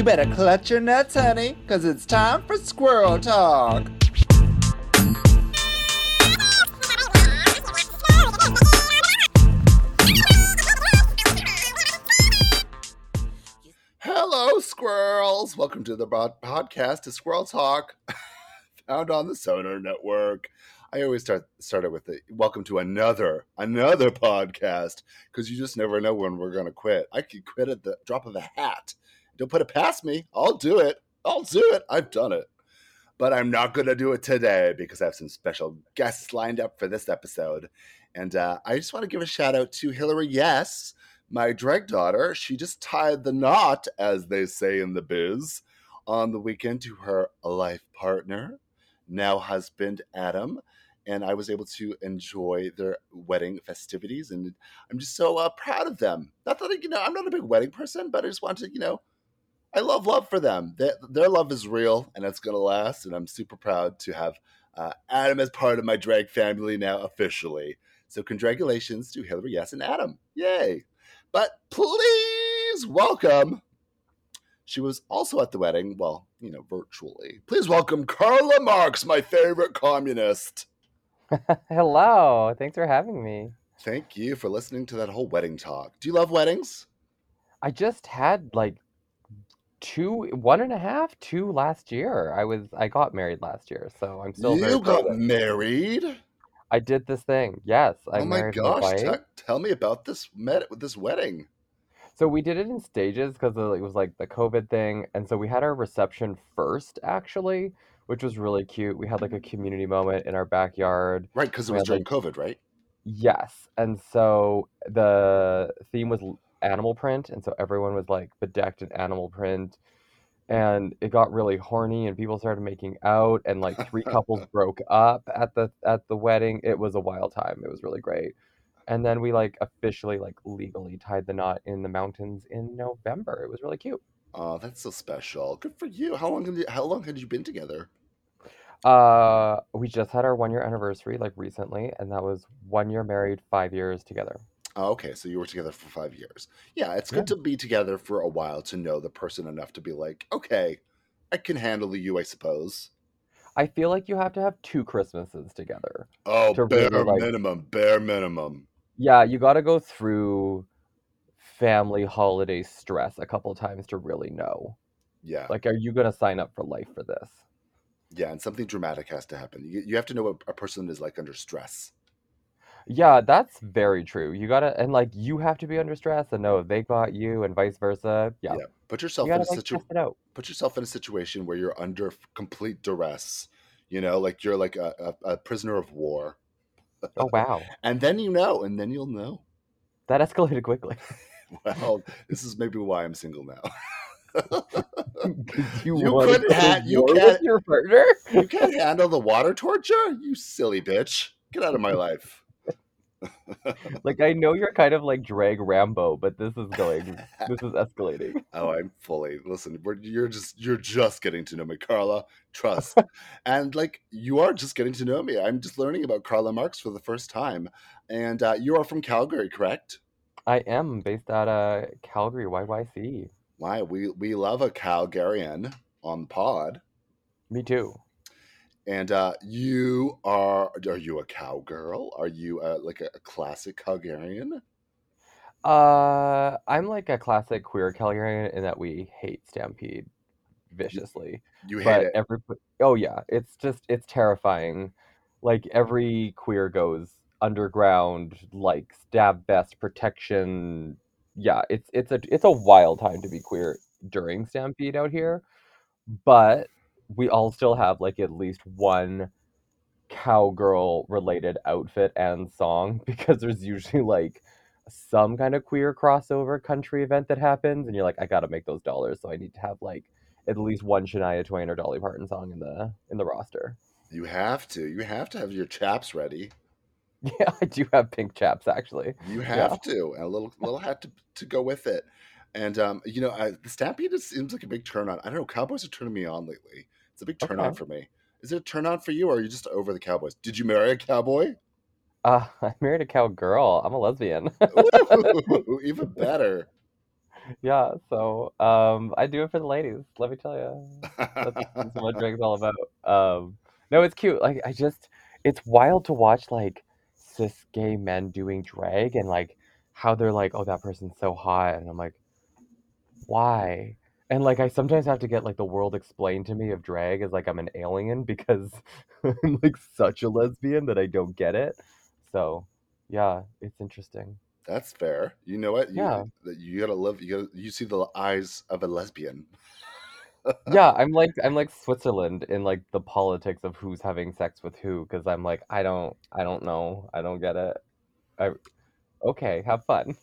You better clutch your nuts, honey, because it's time for squirrel talk. Hello, squirrels. Welcome to the broad podcast of Squirrel Talk, found on the Sonar Network. I always start started with the welcome to another another podcast because you just never know when we're gonna quit. I could quit at the drop of a hat. Don't put it past me. I'll do it. I'll do it. I've done it. But I'm not gonna do it today because I have some special guests lined up for this episode. And uh, I just want to give a shout out to Hillary Yes, my drag daughter. She just tied the knot, as they say in the biz, on the weekend to her life partner, now husband Adam and I was able to enjoy their wedding festivities, and I'm just so uh, proud of them. Not that you know I'm not a big wedding person, but I just wanted to you know I love love for them. Their, their love is real, and it's gonna last, and I'm super proud to have uh, Adam as part of my drag family now officially. So congratulations to Hillary, yes, and Adam, yay! But please welcome. She was also at the wedding, well, you know, virtually. Please welcome Carla Marx, my favorite communist. Hello. Thanks for having me. Thank you for listening to that whole wedding talk. Do you love weddings? I just had like two, one and a half, two last year. I was, I got married last year, so I'm still You got married? I did this thing. Yes, I Oh my gosh! te- tell me about this med- this wedding. So we did it in stages because it was like the COVID thing, and so we had our reception first, actually, which was really cute. We had like a community moment in our backyard. Right, because it was had like during COVID, right? Yes. And so the theme was animal print, and so everyone was like bedecked in animal print. And it got really horny and people started making out and like three couples broke up at the at the wedding. It was a wild time. It was really great. And then we like officially like legally tied the knot in the mountains in November. It was really cute. Oh, that's so special. Good for you. How long? Have you, how long had you been together? Uh we just had our one year anniversary like recently, and that was one year married, five years together. Oh, okay, so you were together for five years. Yeah, it's Yeah. good to be together for a while to know the person enough to be like, okay, I can handle you, I suppose. I feel like you have to have two Christmases together Oh, to bare really like minimum, bare minimum. yeah, you got to go through family holiday stress a couple times to really know. Yeah, Like, are you gonna sign up for life for this? yeah, and something dramatic has to happen. You, you have to know what a person is like under stress. Yeah, that's very true. You gotta, and like, you have to be under stress and know they got you, and vice versa. Yeah, Yeah, put you yourself in a gotta like situ- test it out. put yourself in a situation where you're under f- complete duress. You know, like you're like a, a, a prisoner of war, Oh wow, and then you know, and then you'll know. that escalated quickly. Well, this is maybe why I'm single now. you You wanna couldn't go to ha- you war with can't- your partner. you can't handle the water torture, you silly bitch. Get out of my life. Like, I know you're kind of like drag Rambo, but this is going, this is escalating. Oh, I'm fully listen. We're, you're just you're just getting to know me, Carla. Trust, and like you are just getting to know me. I'm just learning about Carla Marx for the first time, and uh, you are from Calgary, correct? I am based out of Calgary, YYC. Why we we love a Calgarian on the pod, Me too. And uh, you are are you a cowgirl? Are you uh, like a, a classic Calgarian? Uh, I'm like a classic queer Calgarian in that we hate Stampede viciously. You hate But it. every, oh yeah, it's just, it's terrifying. Like every queer goes underground, like stab vest protection. Yeah, it's it's a it's a wild time to be queer during Stampede out here. But we all still have like at least one cowgirl related outfit and song because there's usually like some kind of queer crossover country event that happens and you're like I got to make those dollars so I need to have like at least one Shania Twain or Dolly Parton song in the in the roster. You have to. You have to have your chaps ready. Yeah, I do have pink chaps actually. You Yeah. have to, and a little little hat to, to go with it. And um, you know, I, the Stampede seems like a big turn on. I don't know. Cowboys are turning me on lately. It's a big turn on for me. Is it a turn on for you, or are you just over the Cowboys? Did you marry a cowboy? Uh, I married a cowgirl. I'm a lesbian. Ooh, even better. yeah, so um, I do it for the ladies. Let me tell you, that's, that's what drag's all about. Um, no, it's cute. Like I just, it's wild to watch like cis gay men doing drag and like how they're like, oh, that person's so hot, and I'm like, why? And like I sometimes have to get like the world explained to me of drag as like I'm an alien because I'm like such a lesbian that I don't get it. So yeah, it's interesting. That's fair. You know what? Yeah. You you gotta love you. Gotta, you see the eyes of a lesbian. Yeah, I'm like I'm like Switzerland in like the politics of who's having sex with who because I'm like I don't I don't know I don't get it. I okay, have fun.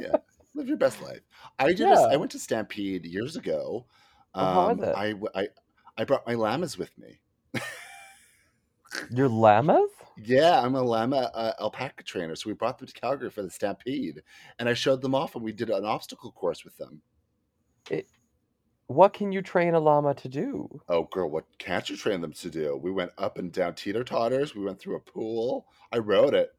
yeah, live your best life. I did. A, I Yeah. went to Stampede years ago. Um? I I I brought my llamas with me. Your llamas? Yeah, I'm a llama uh, alpaca trainer, so we brought them to Calgary for the Stampede, and I showed them off, and we did an obstacle course with them. It, what can you train a llama to do? Oh, girl, what can't you train them to do? We went up and down teeter totters. We went through a pool. I rode it.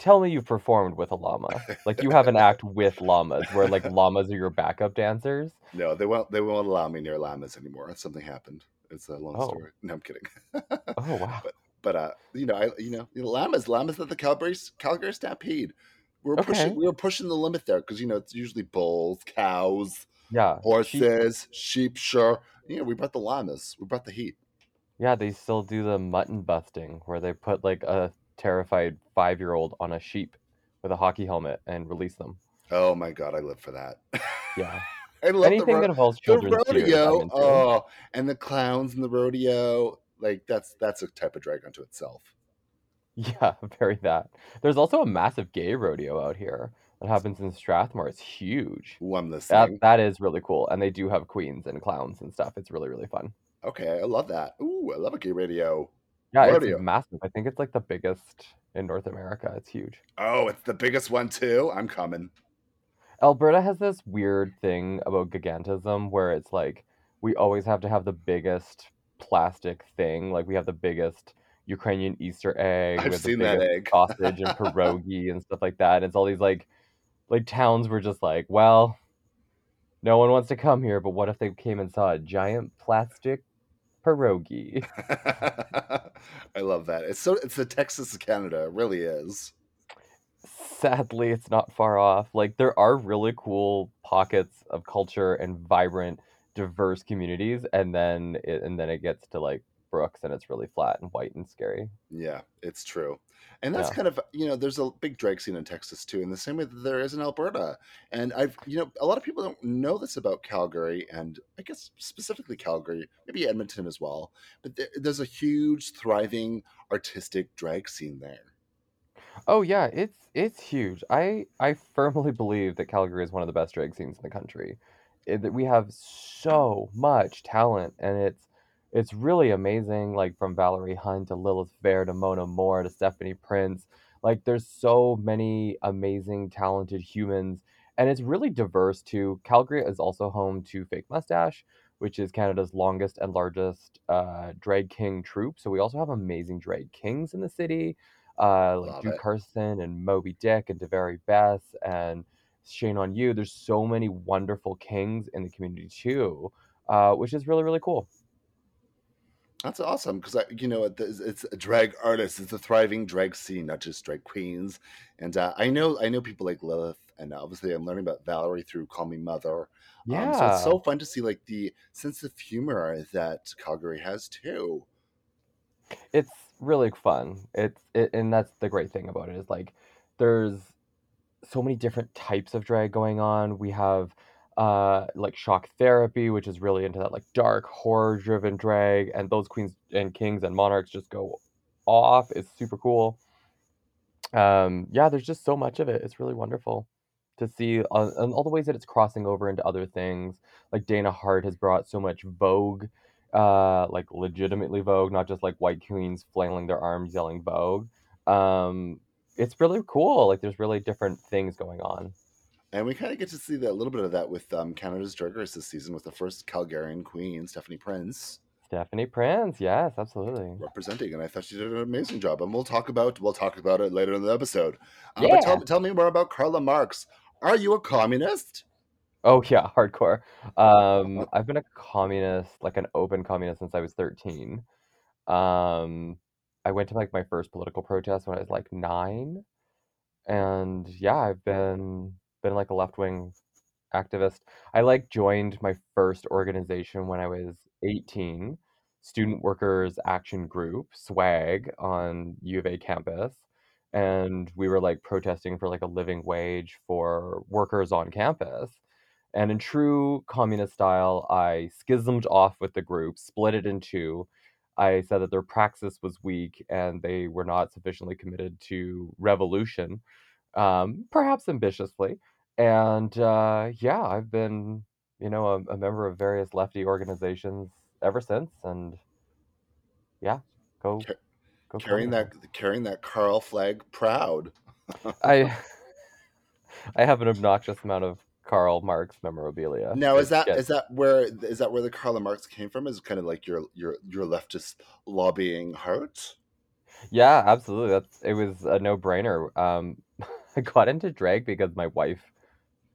Tell me you've performed with a llama. Like you have an act with llamas where like llamas are your backup dancers. No, they won't. They won't allow me near llamas anymore. Something happened. It's a long Oh. story. No, I'm kidding. Oh wow. but but uh, you know, I you know, llamas, llamas at the Calgary Calgary Stampede. We were pushing. We were pushing the limit there because you know it's usually bulls, cows, Yeah. Sheep. horses, sheep. Sure, you know, we brought the llamas. We brought the heat. Yeah, they still do the mutton busting where they put like a terrified five year old on a sheep with a hockey helmet and release them. Oh my god, I live for that. Yeah. I love the, Anything ro- that involves the tears, I'm rodeo. Oh, and the clowns in the rodeo. Like that's that's a type of drag unto itself. Yeah, very that. There's also a massive gay rodeo out here that happens in Strathmore. It's huge. Ooh, I'm That that is really cool, and they do have queens and clowns and stuff. It's really really fun. Okay, I love that. Ooh, I love a gay radio. Yeah, it's massive. I think it's like the biggest in North America. It's huge. Oh, it's the biggest one too. I'm coming. Alberta has this weird thing about gigantism where it's like we always have to have the biggest plastic thing. Like we have the biggest Ukrainian Easter egg, I've seen that egg. sausage and pierogi and stuff like that. And it's all these like like towns were just like, well, no one wants to come here, but what if they came and saw a giant plastic pierogi? I love that. It's so it's the Texas of Canada. It really is. Sadly, it's not far off. Like there are really cool pockets of culture and vibrant, diverse communities, and then it, and then it gets to like Brooks, and it's really flat and white and scary. Yeah, it's true. And that's Yeah. kind of, you know, there's a big drag scene in Texas too, in the same way that there is in Alberta. And I've, you know, a lot of people don't know this about Calgary and I guess specifically Calgary, maybe Edmonton as well. But there, there's a huge, thriving artistic drag scene there. Oh yeah, it's it's huge. I I firmly believe that Calgary is one of the best drag scenes in the country. It, that we have so much talent, and it's it's really amazing. Like from Valerie Hunt to Lilith Fair to Mona Moore to Stephanie Prince. Like there's so many amazing, talented humans, and it's really diverse too. Calgary is also home to Fake Mustache, which is Canada's longest and largest uh, drag king troupe. So we also have amazing drag kings in the city uh, like Duke. Carson and Moby Dick and DeVary Beth and Shane on You. There's so many wonderful kings in the community too, uh, which is really really cool. That's awesome because you know it's, it's a drag artist. It's a thriving drag scene, not just drag queens. And uh, I know I know people like Lilith, and obviously I'm learning about Valerie through Call Me Mother. Yeah, Um, so it's so fun to see like the sense of humor that Calgary has too. it's really fun. It's it, and that's the great thing about it is like there's so many different types of drag going on. We have uh like shock therapy, which is really into that like dark horror driven drag, and those queens and kings and monarchs just go off. It's super cool. Um, yeah, there's just so much of it. It's really wonderful to see uh, and all the ways that it's crossing over into other things. Like Dana Hart has brought so much Vogue, uh, like legitimately Vogue, not just like white queens flailing their arms yelling Vogue. Um, it's really cool. Like there's really different things going on. And we kind of get to see that, a little bit of that with um, Canada's Drag Race this season with the first Calgarian queen, Stephanie Prince, Stephanie Prince, yes, absolutely. representing, and I thought she did an amazing job. And we'll talk about we'll talk about it later in the episode. Uh, But tell, tell me more about Carla Marx. Are you a communist? Oh yeah, hardcore. Um, I've been a communist, like an open communist since I was 13. Um, I went to like my first political protest when I was like nine, and yeah, I've been been like a left-wing activist. I like joined my first organization when I was 18, Student Workers Action Group, SWAG, on U of A campus. And we were like protesting for like a living wage for workers on campus. And in true communist style, I schismed off with the group, split it in two. I said that their praxis was weak and they were not sufficiently committed to revolution, um, perhaps ambitiously. And uh, yeah, I've been, you know, a, a member of various lefty organizations ever since. And yeah, go go carrying that carrying that Karl flag proud. I I have an obnoxious amount of Karl Marx memorabilia. Now, is that is that where is that where the Karl Marx came from? Is kind of like your your your leftist lobbying heart? yeah, absolutely. That's it was a no-brainer. Um, I got into drag because my wife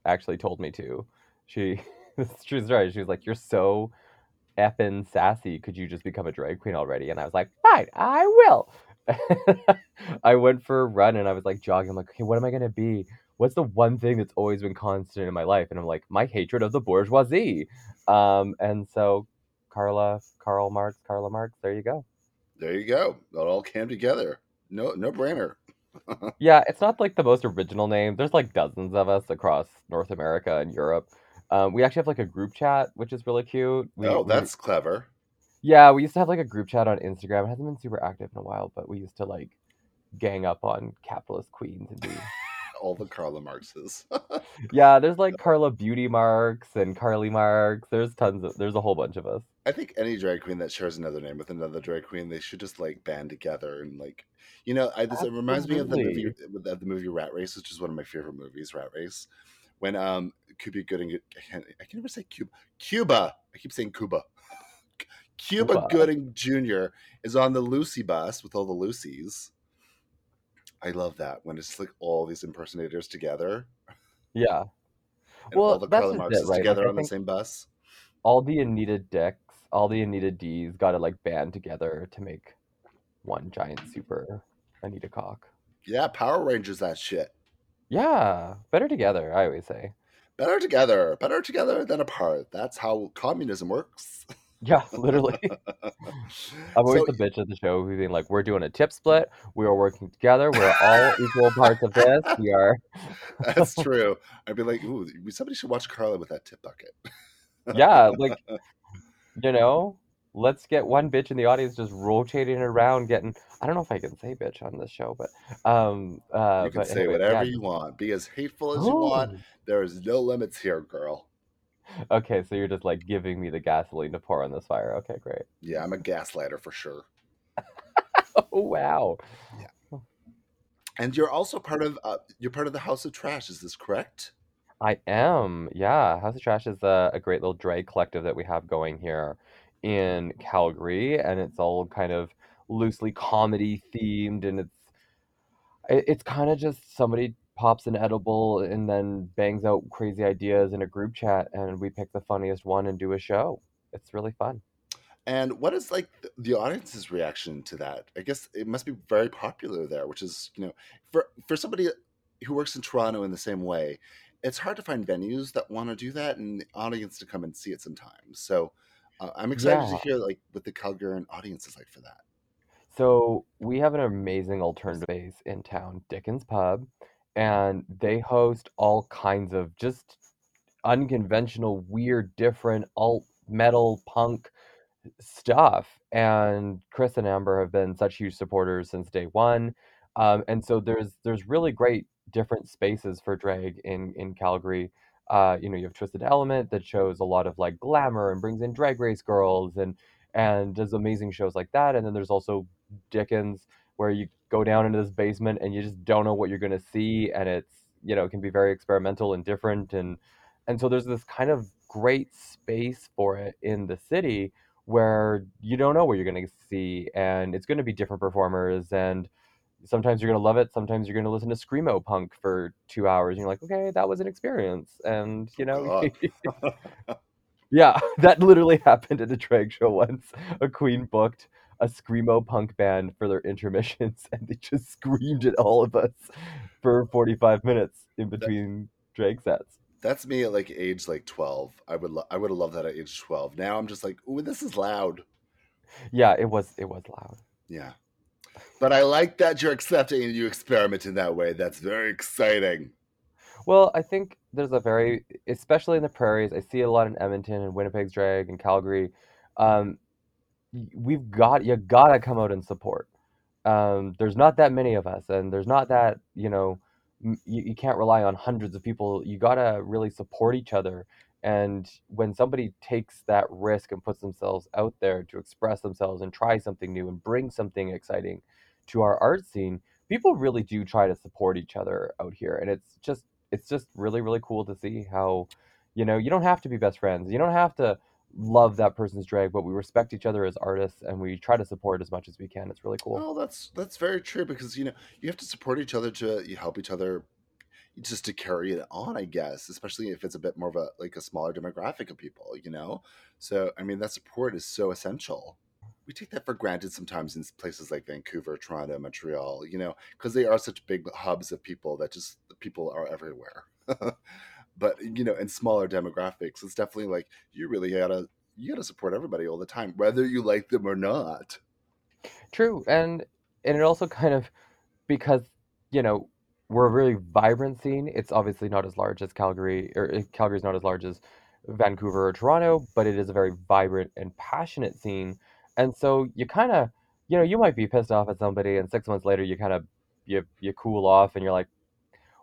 actually told me to. She, true story. She was like, "You're so effing sassy. Could you just become a drag queen already?" And I was like, "Fine, I will." I went for a run and I was like jogging. I'm like, "Okay, what am I gonna be? What's the one thing that's always been constant in my life?" And I'm like, "My hatred of the bourgeoisie." Um, and so, Carla, Karl Marx, Carla Marx. There you go. There you go. It all came together. No no brainer. Yeah, it's not like the most original name. There's like dozens of us across North America and Europe. Um, we actually have like a group chat, which is really cute. We Oh, we that's clever. yeah, we used to have like a group chat on Instagram. It hasn't been super active in a while, but we used to like gang up on capitalist queens and be All the Carla Marxes. yeah. There's like Carla Beauty Marks and Carly Marks. There's tons of there's a whole bunch of us. I think any drag queen that shares another name with another drag queen, they should just like band together and like, you know, I, this it reminds me of the movie, of the movie Rat Race, which is one of my favorite movies, Rat Race. When um Cuba Gooding, I can't, I can never say Cuba, Cuba. I keep saying Cuba. Cuba Cuba. Gooding Jr. is on the Lucy bus with all the Lucy's. I love that when it's like all these impersonators together Yeah. and all Well, the that's Karl just it, Marxes right? Together I on the same bus. all the Anita Dicks, all the Anita D's got to like band together to make one giant super Anita cock. Yeah, Power Rangers, that shit. Yeah, better together, I always say. Better together, better together than apart. That's how communism works. Yeah, literally. I'm always so the bitch of the show who's being like, we're doing a tip split. We are working together. We're all equal parts of this. We are. that's true. I'd be like, ooh, somebody should watch Carla with that tip bucket. Yeah, like, you know, let's get one bitch in the audience just rotating around, getting. I don't know if I can say bitch on this show, but, um, uh, You can but say anyways, whatever yeah. you want. Be as hateful as you want. Oh, There is no limits here, girl. okay. So you're just like giving me the gasoline to pour on this fire. Okay, great. Yeah, I'm a gaslighter for sure. Oh, wow. Yeah. And you're also part of uh, you're part of the House of Trash. Is this correct? I am. Yeah. House of Trash is a, a great little drag collective that we have going here in Calgary, and it's all kind of loosely comedy themed, and it's it- it's kind of just somebody pops an edible and then bangs out crazy ideas in a group chat, and we pick the funniest one and do a show. It's really fun. And what is like th- the audience's reaction to that? I guess it must be very popular there, which is you know for for somebody who works in Toronto in the same way, it's hard to find venues that want to do that and the audience to come and see it sometimes. So uh, I'm excited to hear like what the Calgarian audience is like for that. So we have an amazing alternative space in town, Dickens Pub, and they host all kinds of just unconventional, weird, different alt metal punk stuff. And Chris and Amber have been such huge supporters since day one. Um, and so there's there's really great different spaces for drag in in Calgary. Uh, you know, you have Twisted Element that shows a lot of like glamour and brings in drag race girls and and does amazing shows like that. And then there's also Dickens where you go down into this basement and you just don't know what you're gonna see, and it's you know it can be very experimental and different and and so there's this kind of great space for it in the city where you don't know what you're going to see and it's going to be different performers and sometimes you're gonna love it. Sometimes you're gonna listen to screamo punk for two hours, and you're like, okay, that was an experience, and you know, yeah, that literally happened at a drag show once. A queen mm. booked a screamo punk band for their intermissions, and they just screamed at all of us for 45 minutes in between drag sets. That's me at like age like twelve. I would lo- I would have loved that at age twelve. Now I'm just like, ooh, this is loud. Yeah, it was it was loud. Yeah. But I like that you're accepting and you experiment in that way. That's very exciting. Well, I think there's a very, especially in the prairies, I see a lot in Edmonton and Winnipeg's drag and Calgary. Um, we've got you gotta come out and support. Um, there's not that many of us, and there's not that you know, you, you can't rely on hundreds of people. You gotta really support each other. And when somebody takes that risk and puts themselves out there to express themselves and try something new and bring something exciting to our art scene, people really do try to support each other out here. And it's just it's just really, really cool to see how, you know, you don't have to be best friends. You don't have to love that person's drag, but we respect each other as artists and we try to support as much as we can. It's really cool. Well, that's that's very true because you know you have to support each other to help each other just to carry it on, I guess, especially if it's a bit more of a like a smaller demographic of people, you know. So I mean that support is so essential. We take that for granted sometimes in places like Vancouver, Toronto, Montreal, you know, because they are such big hubs of people that just people are everywhere. but you know, in smaller demographics, it's definitely like you really gotta you gotta support everybody all the time, whether you like them or not. True. And and it also kind of because, you know, we're a really vibrant scene. It's obviously not as large as Calgary, or uh, Calgary's not as large as Vancouver or Toronto, but it is a very vibrant and passionate scene. And so you kind of, you know, you might be pissed off at somebody, and six months later you kind of you you cool off, and you're like,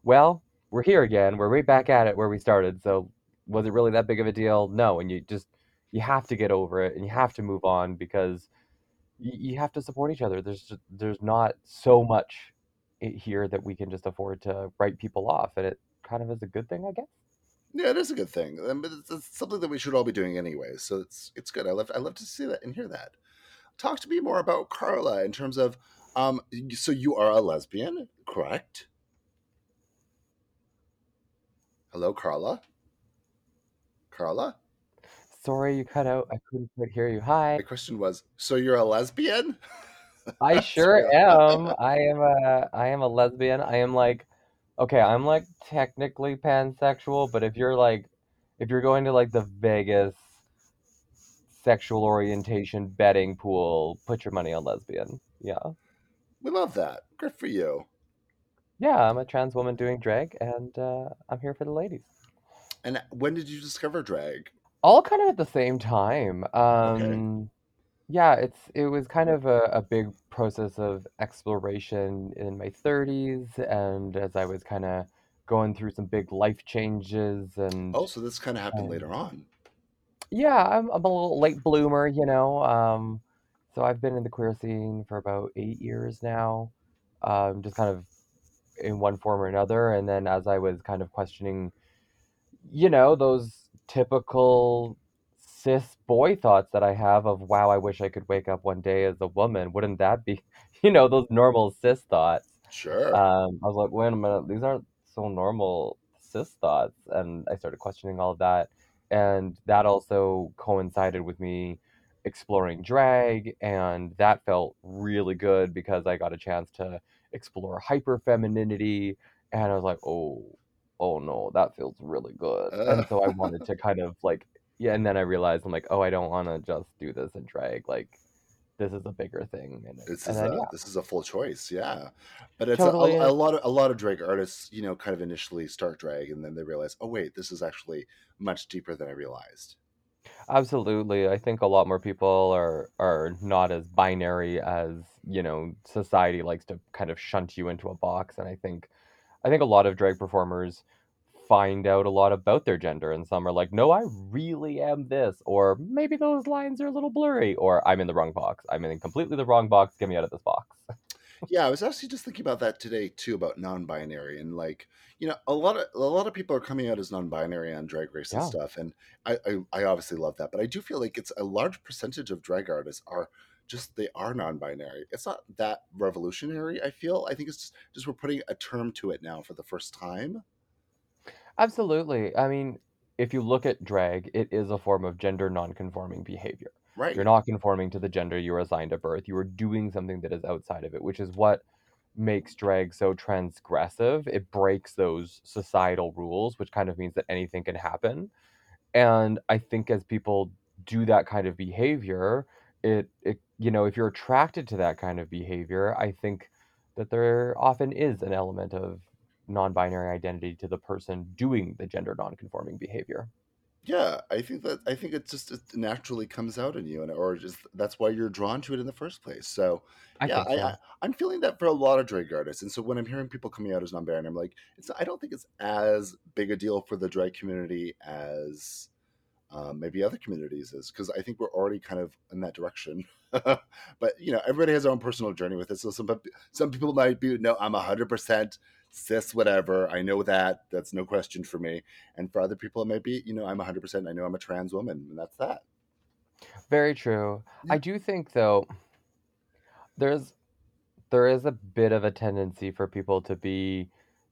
well, we're here again. We're right back at it where we started. So was it really that big of a deal? No. And you just you have to get over it, and you have to move on because you, have to support each other. There's just, there's not so much here that we can just afford to write people off, and it kind of is a good thing, I guess. Yeah, it is a good thing, um, but it's, it's something that we should all be doing anyway. So it's it's good. I love I love to see that and hear that. Talk to me more about Carla in terms of um. So you are a lesbian, correct? Hello, Carla. Carla. Sorry, you cut out. I couldn't quite hear you. Hi. My question was, so you're a lesbian? I sure am. I am a I am a lesbian. I am like okay, I'm like technically pansexual, but if you're like if you're going to like the Vegas sexual orientation betting pool, put your money on lesbian. Yeah. we love that. Good for you. Yeah, I'm a trans woman doing drag and uh, I'm here for the ladies. And when did you discover drag? All kind of at the same time. Okay. Yeah, it's it was kind of a, a big process of exploration in my 30s and as I was kind of going through some big life changes and Oh, so this kind of happened later on. yeah, I'm I'm a little late bloomer, you know. Um so I've been in the queer scene for about 8 years now. Um just kind of in one form or another and then as I was kind of questioning you know, those typical cis boy thoughts that I have of, wow, I wish I could wake up one day as a woman. Wouldn't that be, you know, those normal cis thoughts? Sure. Um, I was like, wait a minute, these aren't so normal cis thoughts. And I started questioning all of that. And that also coincided with me exploring drag. And that felt really good because I got a chance to explore hyper femininity. And I was like, oh, oh no, that feels really good. And so I wanted to kind of like, yeah. And then I realized I'm like, oh, I don't want to just do this in drag. Like, this is a bigger thing. And, this and is then, a yeah, this is a full choice, yeah. But it's a, totally. a, a And lot of a lot of drag artists, you know, kind of initially start drag and then they realize, oh wait, this is actually much deeper than I realized. Absolutely. I think a lot more people are are not as binary as, you know, society likes to kind of shunt you into a box. And I think I think a lot of drag performers find out a lot about their gender and some are like, "No, I really am this," or maybe those lines are a little blurry, or I'm in the wrong box. I'm in completely the wrong box. Get me out of this box. Yeah, I was actually just thinking about that today too, about non-binary and like, you know, a lot of a lot of people are coming out as non-binary on Drag Race and stuff, and I I, I obviously love that, but I do feel like it's a large percentage of drag artists are just they are non-binary. It's not that revolutionary. I feel. I think it's just, just we're putting a term to it now for the first time. Absolutely. I mean, if you look at drag, it is a form of gender non-conforming behavior. Right. You're not conforming to the gender you were assigned at birth. You are doing something that is outside of it, which is what makes drag so transgressive. It breaks those societal rules, which kind of means that anything can happen. And I think as people do that kind of behavior, it, it you know, if you're attracted to that kind of behavior, I think that there often is an element of non-binary identity to the person doing the gender non-conforming behavior. Yeah, I think that I think it just it naturally comes out in you, and or just that's why you're drawn to it in the first place. So I yeah, so. I I'm feeling that for a lot of drag artists, and so when I'm hearing people coming out as non-binary, I'm like, it's I don't think it's as big a deal for the drag community as um, maybe other communities is because I think we're already kind of in that direction. but you know, everybody has their own personal journey with it. So some some people might be no, I'm hundred percent cis, whatever. I know that. That's no question for me. And for other people, it might be, you know, I'm hundred percent. I know I'm a trans woman, and that's that. Very true. Yeah. I do think though there's there is a bit of a tendency for people to be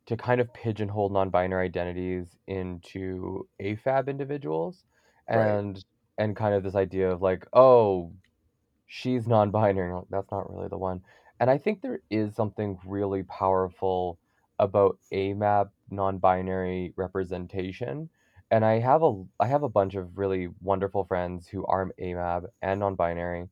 to kind of pigeonhole non-binary identities into AFAB individuals Right. and and kind of this idea of like, oh, she's non-binary. That's not really the one. And I think there is something really powerful about AMAB non-binary representation. And I have a I have a bunch of really wonderful friends who are AMAB and non-binary,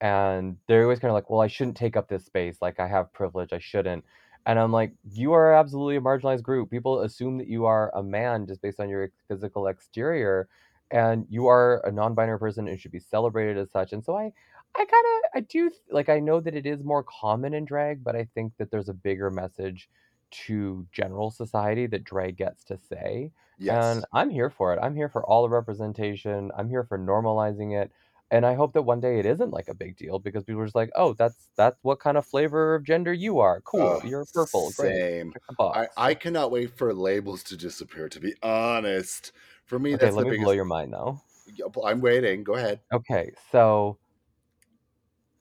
and they're always kind of like, "Well, I shouldn't take up this space. Like I have privilege, I shouldn't." And I'm like, "You are absolutely a marginalized group. People assume that you are a man just based on your physical exterior, and you are a non-binary person and should be celebrated as such." And so I I kind of I do like I know that it is more common in drag, but I think that there's a bigger message to general society that drag gets to say. And Yes. I'm here for it. I'm here for all the representation. I'm here for normalizing it. And I hope that one day it isn't like a big deal because people are just like, "Oh, that's that's what kind of flavor of gender you are. Cool. Oh, You're purple. Same. I box." I cannot wait for labels to disappear. To be honest, for me, Okay, that's let the me blow your mind though. I'm waiting. Go ahead. Okay, so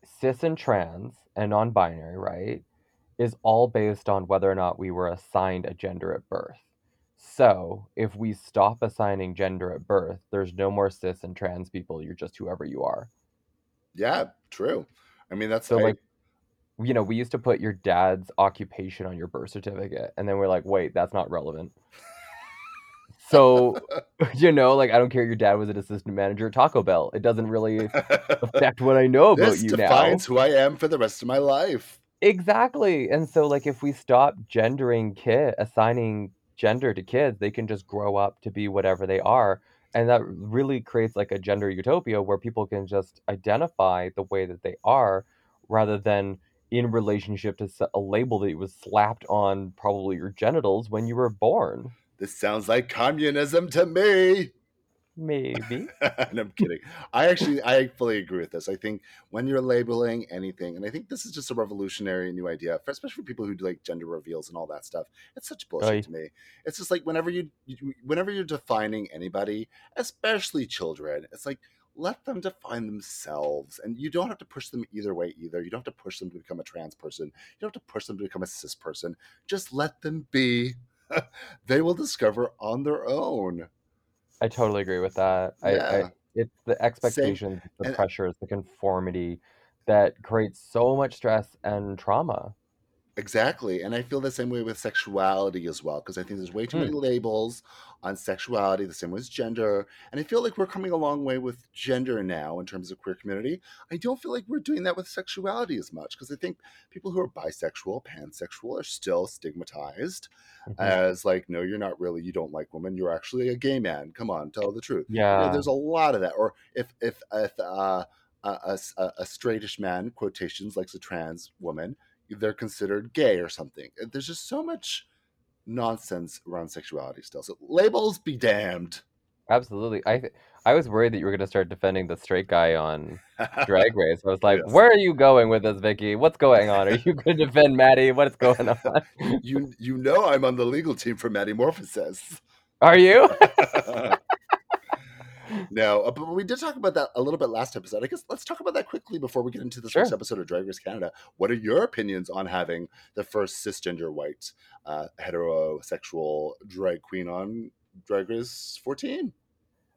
cis and trans and non-binary, right, is all based on whether or not we were assigned a gender at birth. So, if we stop assigning gender at birth, there's no more cis and trans people. You're just whoever you are. Yeah, true. I mean, that's So, I like, you know, we used to put your dad's occupation on your birth certificate, and then we're like, wait, that's not relevant. So, you know, like, I don't care. Your dad was an assistant manager at Taco Bell. It doesn't really affect what I know about this you now. defines who I am for the rest of my life. Exactly. And so like if we stop gendering kid assigning gender to kids, they can just grow up to be whatever they are. And that really creates like a gender utopia where people can just identify the way that they are rather than in relationship to a label that was slapped on probably your genitals when you were born. This sounds like communism to me. Maybe. and I'm kidding. I actually, I fully agree with this. I think when you're labeling anything, and I think this is just a revolutionary new idea, for, especially for people who do like gender reveals and all that stuff. It's such bullshit Oy. to me. It's just like whenever you, you, whenever you're defining anybody, especially children, it's like let them define themselves, and you don't have to push them either way. Either you don't have to push them to become a trans person. You don't have to push them to become a cis person. Just let them be. they will discover on their own. I totally agree with that. I, I Yeah. it's the Same. expectations, the And pressures, the conformity that creates so much stress and trauma. Exactly. And I feel the same way with sexuality as well, because I think there's way too Mm. many labels on sexuality, the same way as gender. And I feel like we're coming a long way with gender now in terms of queer community. I don't feel like we're doing that with sexuality as much, because I think people who are bisexual, pansexual are still stigmatized Mhm. as like, no, you're not really, you don't like women, you're actually a gay man. Come on, tell the truth. You know, Yeah. there's a lot of that. Or if if if uh, a, a, a a straightish man, quotations, likes a trans woman, they're considered gay or something. There's just so much nonsense around sexuality still. So labels be damned. Absolutely. I th- I was worried that you were going to start defending the straight guy on Drag Race. I was like, Yes. "Where are you going with this, Vicky? What's going on? Are you going to defend Maddy? What is going on? you you know I'm on the legal team for Maddy Metamorphosis. Are you?" no, uh, but we did talk about that a little bit last episode. I guess let's talk about that quickly before we get into this Sure. episode of Drag Race Canada. What are your opinions on having the first cisgender white uh, heterosexual drag queen on Drag Race 14?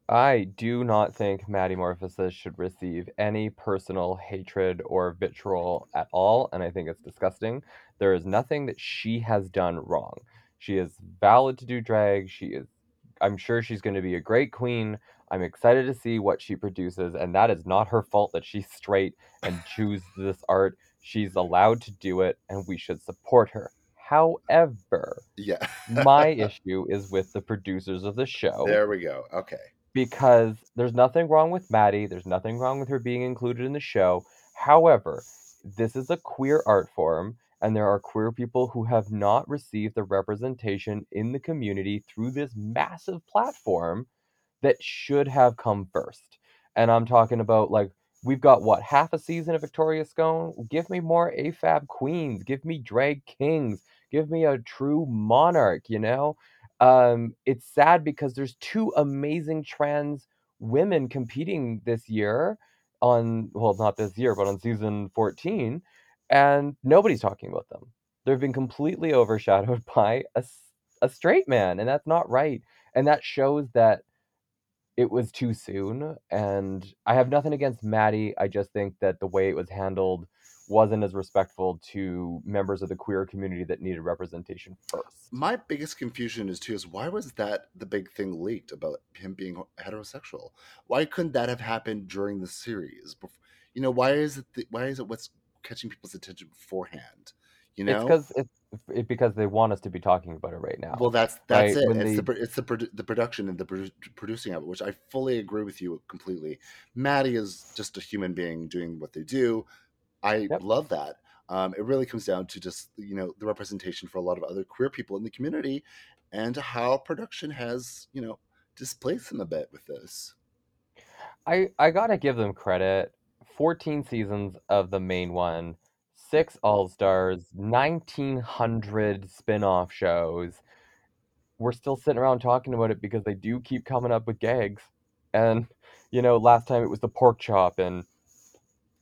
I do not think Maddy Morphosis should receive any personal hatred or vitriol at all, and I think it's disgusting. There is nothing that she has done wrong. She is valid to do drag. She is I'm sure she's going to be a great queen. I'm excited to see what she produces, and that is not her fault that she's straight and chooses this art. She's allowed to do it, and we should support her. However, Yeah. my issue is with the producers of the show there we go. Okay. because there's nothing wrong with Maddy. There's nothing wrong with her being included in the show. However, this is a queer art form, and there are queer people who have not received the representation in the community through this massive platform that should have come first. And I'm talking about like we've got what half a season of Victoria Scone. Give me more AFAB queens. Give me drag kings. Give me a true monarch. You know, um, it's sad because there's two amazing trans women competing this year on well not this year but on season 14 and nobody's talking about them they've been completely overshadowed by a, a straight man and that's not right and that shows that it was too soon and i have nothing against maddy i just think that the way it was handled wasn't as respectful to members of the queer community that needed representation first My biggest confusion is too is why was that the big thing leaked about him being heterosexual? Why couldn't that have happened during the series? You know, why is it the, why is it what's catching people's attention beforehand? You it's know, because it's it, because they want us to be talking about it right now well that's that's right it. when It's they the it's the produ- the production and the produ- producing of it, which I fully agree with you completely. Maddy is just a human being doing what they do. I Yep. love that. Um, it really comes down to just you know the representation for a lot of other queer people in the community, and how production has you know displaced them a bit with this. I I gotta give them credit. 14 seasons of the main one, six All Stars, 1900 spin off shows. We're still sitting around talking about it because they do keep coming up with gags. And, you know, last time it was the pork chop, and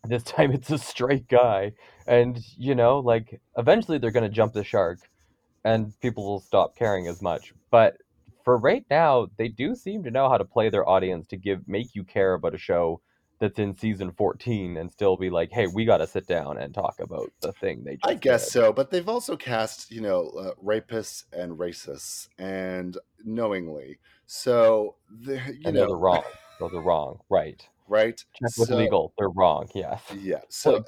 this time it's a straight guy. And, you know, like, eventually they're gonna jump the shark and people will stop caring as much. But for right now, they do seem to know how to play their audience to give make you care about a show that's in season 14 and still be like, hey, we got to sit down and talk about the thing they just I guess did. so, but they've also cast you know uh, rapists and racists, and knowingly. So you And know those are wrong. Those are wrong. Right. right? Check with So- legal. They're wrong. Yes. Yeah. So Like-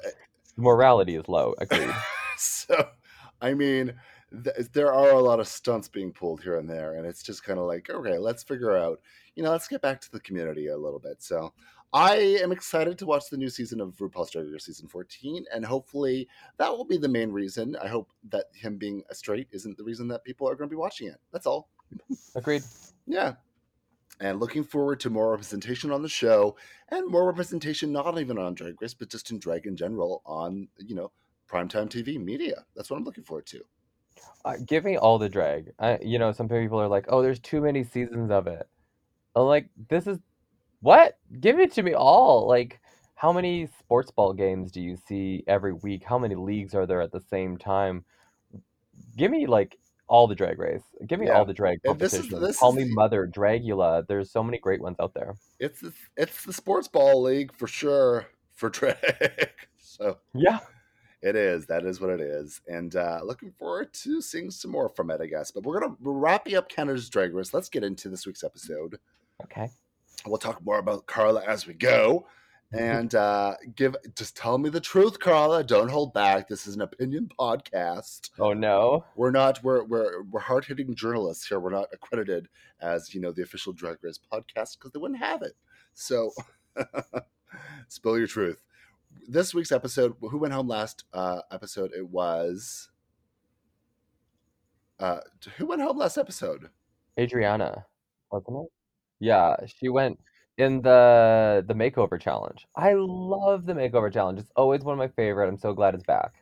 Morality is low. Agreed. so i mean th- there are a lot of stunts being pulled here and there and it's just kind of like okay let's figure out you know let's get back to the community a little bit so i am excited to watch the new season of rupaul's drag race season 14 and hopefully that will be the main reason i hope that him being a straight isn't the reason that people are going to be watching it that's all Agreed. yeah and looking forward to more representation on the show and more representation not even on drag race but just in drag in general on you know primetime tv media that's what i'm looking forward to Uh, give me all the drag. I, you know, some people are like, "Oh, there's too many seasons of it." I'm like, "This is what? Give it to me all!" Like, how many sports ball games do you see every week? How many leagues are there at the same time? Give me like all the drag race. Give me Yeah. all the drag And this is- competitions. this Call is me the- Mother, Dragula. There's so many great ones out there. it's the, it's the sports ball league for sure for drag so Yeah. it is that is what it is and uh looking forward to seeing some more from it i guess but we're gonna we're wrapping up canada's drag race let's get into this week's episode Okay. We'll talk more about carla as we go. And uh give just tell me the truth carla. Don't hold back. This is an opinion podcast. Oh no. we're not we're we're, we're hard-hitting journalists here. We're not accredited as you know the official drag race podcast because they wouldn't have it. So spill your truth. This week's episode who went home last uh episode? It was uh who went home last episode? Adriana, wasn't it? Yeah, she went in the the makeover challenge. I love the makeover challenge. It's always one of my favorite. I'm so glad it's back.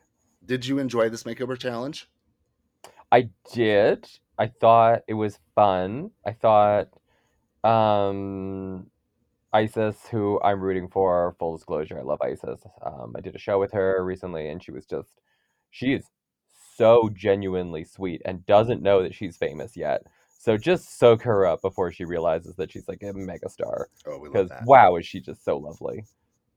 did you enjoy this makeover challenge I did. I thought it was fun. I thought um Isis, who I'm rooting for. Full disclosure, I love Isis. Um, I did a show with her recently, and she was just, she is so genuinely sweet and doesn't know that she's famous yet. So just soak her up before she realizes that she's like a megastar. Oh, we love Because that. wow, is she just so lovely.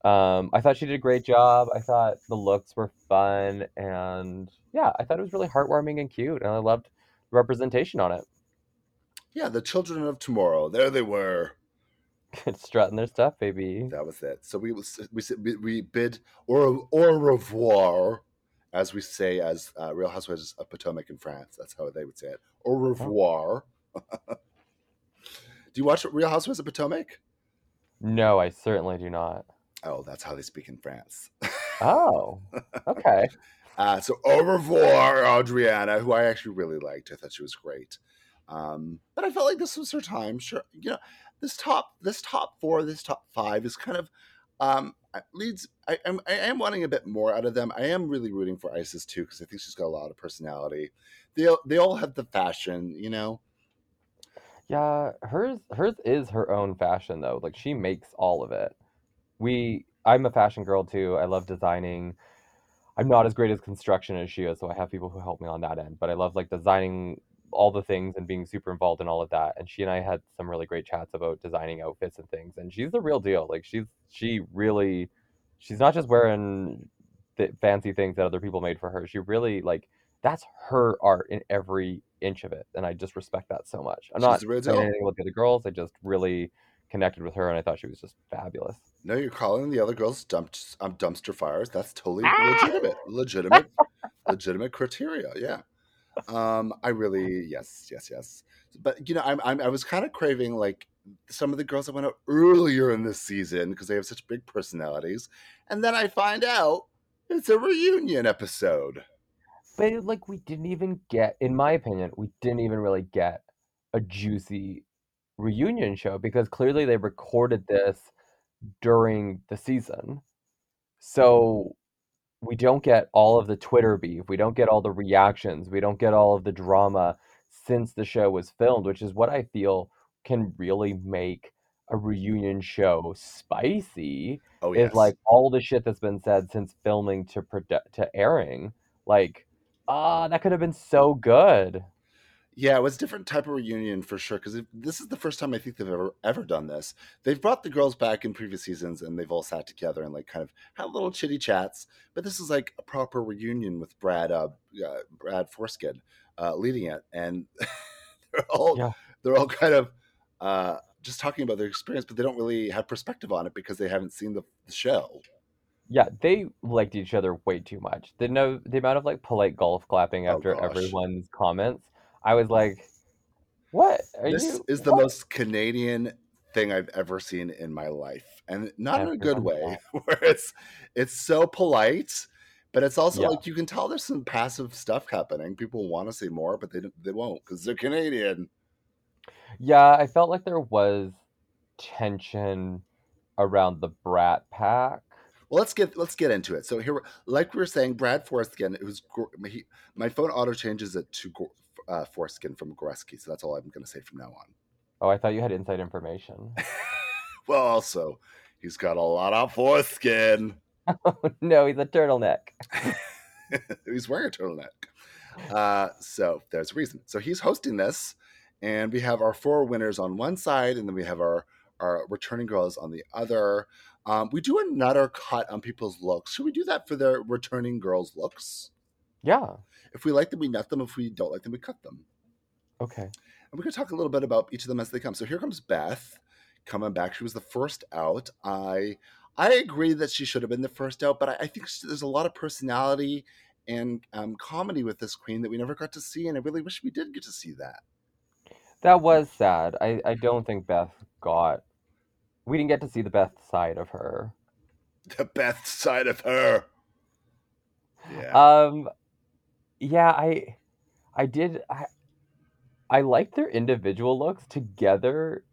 Um, I thought she did a great job. I thought the looks were fun, and yeah, I thought it was really heartwarming and cute, and I loved the representation on it. Yeah, the children of tomorrow. There they were. Strutting their stuff, baby. That was it. So we was we said- we, we bid au, au revoir, as we say as uh, Real Housewives of Potomac in France. That's how they would say it. Au revoir. Do you watch Real Housewives of Potomac? No, I certainly do not. Oh, that's how they speak in France. Oh, okay. Uh, so au revoir, Adriana, who I actually really liked. I thought she was great. Um, but I felt like this was her time. Sure, you know, this top, this top four, this top five is kind of um, leads. I, I'm, I am wanting a bit more out of them. I am really rooting for Icesis too because I think she's got a lot of personality. They they all have the fashion, you know. Yeah, hers hers is her own fashion though. Like she makes all of it. We I'm a fashion girl too. I love designing. I'm not as great as construction as she is, so I have people who help me on that end. But I love like designing all the things and being super involved in all of that. And she and I had some really great chats about designing outfits and things. And she's the real deal. Like she's she really she's not just wearing the fancy things that other people made for her. She really like that's her art in every inch of it. And I just respect that so much. I'm She's not the saying anything about the other girls. I just really connected with her and I thought she was just fabulous. No, you're calling the other girls dump, um, dumpster fires. That's totally legitimate, legitimate, legitimate criteria. Yeah. Um, I really, yes, yes, yes. But you know, I'm, I'm I was kind of craving like some of the girls I went out earlier in this season because they have such big personalities, and then I find out it's a reunion episode. But like we didn't even get, in my opinion, we didn't even really get a juicy reunion show because clearly they recorded this during the season. So we don't get all of the Twitter beef, we don't get all the reactions, we don't get all of the drama since the show was filmed, which is what I feel can really make a reunion show spicy Oh yes. is like all the shit that's been said since filming to produ- to airing. Like, ah, that could have been so good. Yeah, it was a different type of reunion for sure because this is the first time I think they've ever ever done this. They've brought the girls back in previous seasons and they've all sat together and like kind of had little chitty chats. But this is like a proper reunion with Brad uh, uh, Brad Foreskin uh, leading it, and they're all Yeah. they're all kind of uh, just talking about their experience, but they don't really have perspective on it because they haven't seen the, the show. Yeah, they liked each other way too much. The no, the amount of like polite golf clapping Oh, after gosh. everyone's comments, I was like, "What are this you?" is the what?" most Canadian thing I've ever seen in my life, and not in a good Everyone's way. Where it's it's so polite, but it's also Yeah. like you can tell there's some passive stuff happening. People want to say more, but they don't, they won't because they're Canadian. Yeah, I felt like there was tension around the Brat Pack. Well, let's get let's get into it. So here, like we were saying, Brad Foreskin, who's gr- he, my phone auto changes it to uh, Foreskin from Goreski, so that's all I'm going to say from now on. Oh, I thought you had inside information. Well, also, he's got a lot of foreskin. oh no, he's a turtleneck. he's wearing a turtleneck. Uh, so there's a reason. So he's hosting this, and we have our four winners on one side, and then we have our our returning girls on the other. Um, we do another cut on people's looks. Should we do that for their returning girls' looks? Yeah. If we like them, we nut them. If we don't like them, we cut them. Okay. And we're going to talk a little bit about each of them as they come. So here comes Beth coming back. She was the first out. I I agree that she should have been the first out, but I, I think she- there's a lot of personality and um, comedy with this queen that we never got to see, and I really wish we did get to see that. That was sad. I, I don't think Beth got. We didn't get to see the Beth side of her. The Beth side of her. Yeah. Um, yeah, I, I did. I, I liked their individual looks. Together,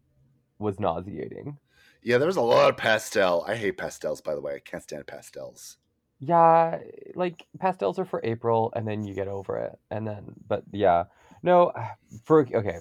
was nauseating. yeah, there was a lot of pastel. I hate pastels, by the way. I can't stand pastels. Yeah, like pastels are for April, and then you get over it, and then. But yeah, no. For okay,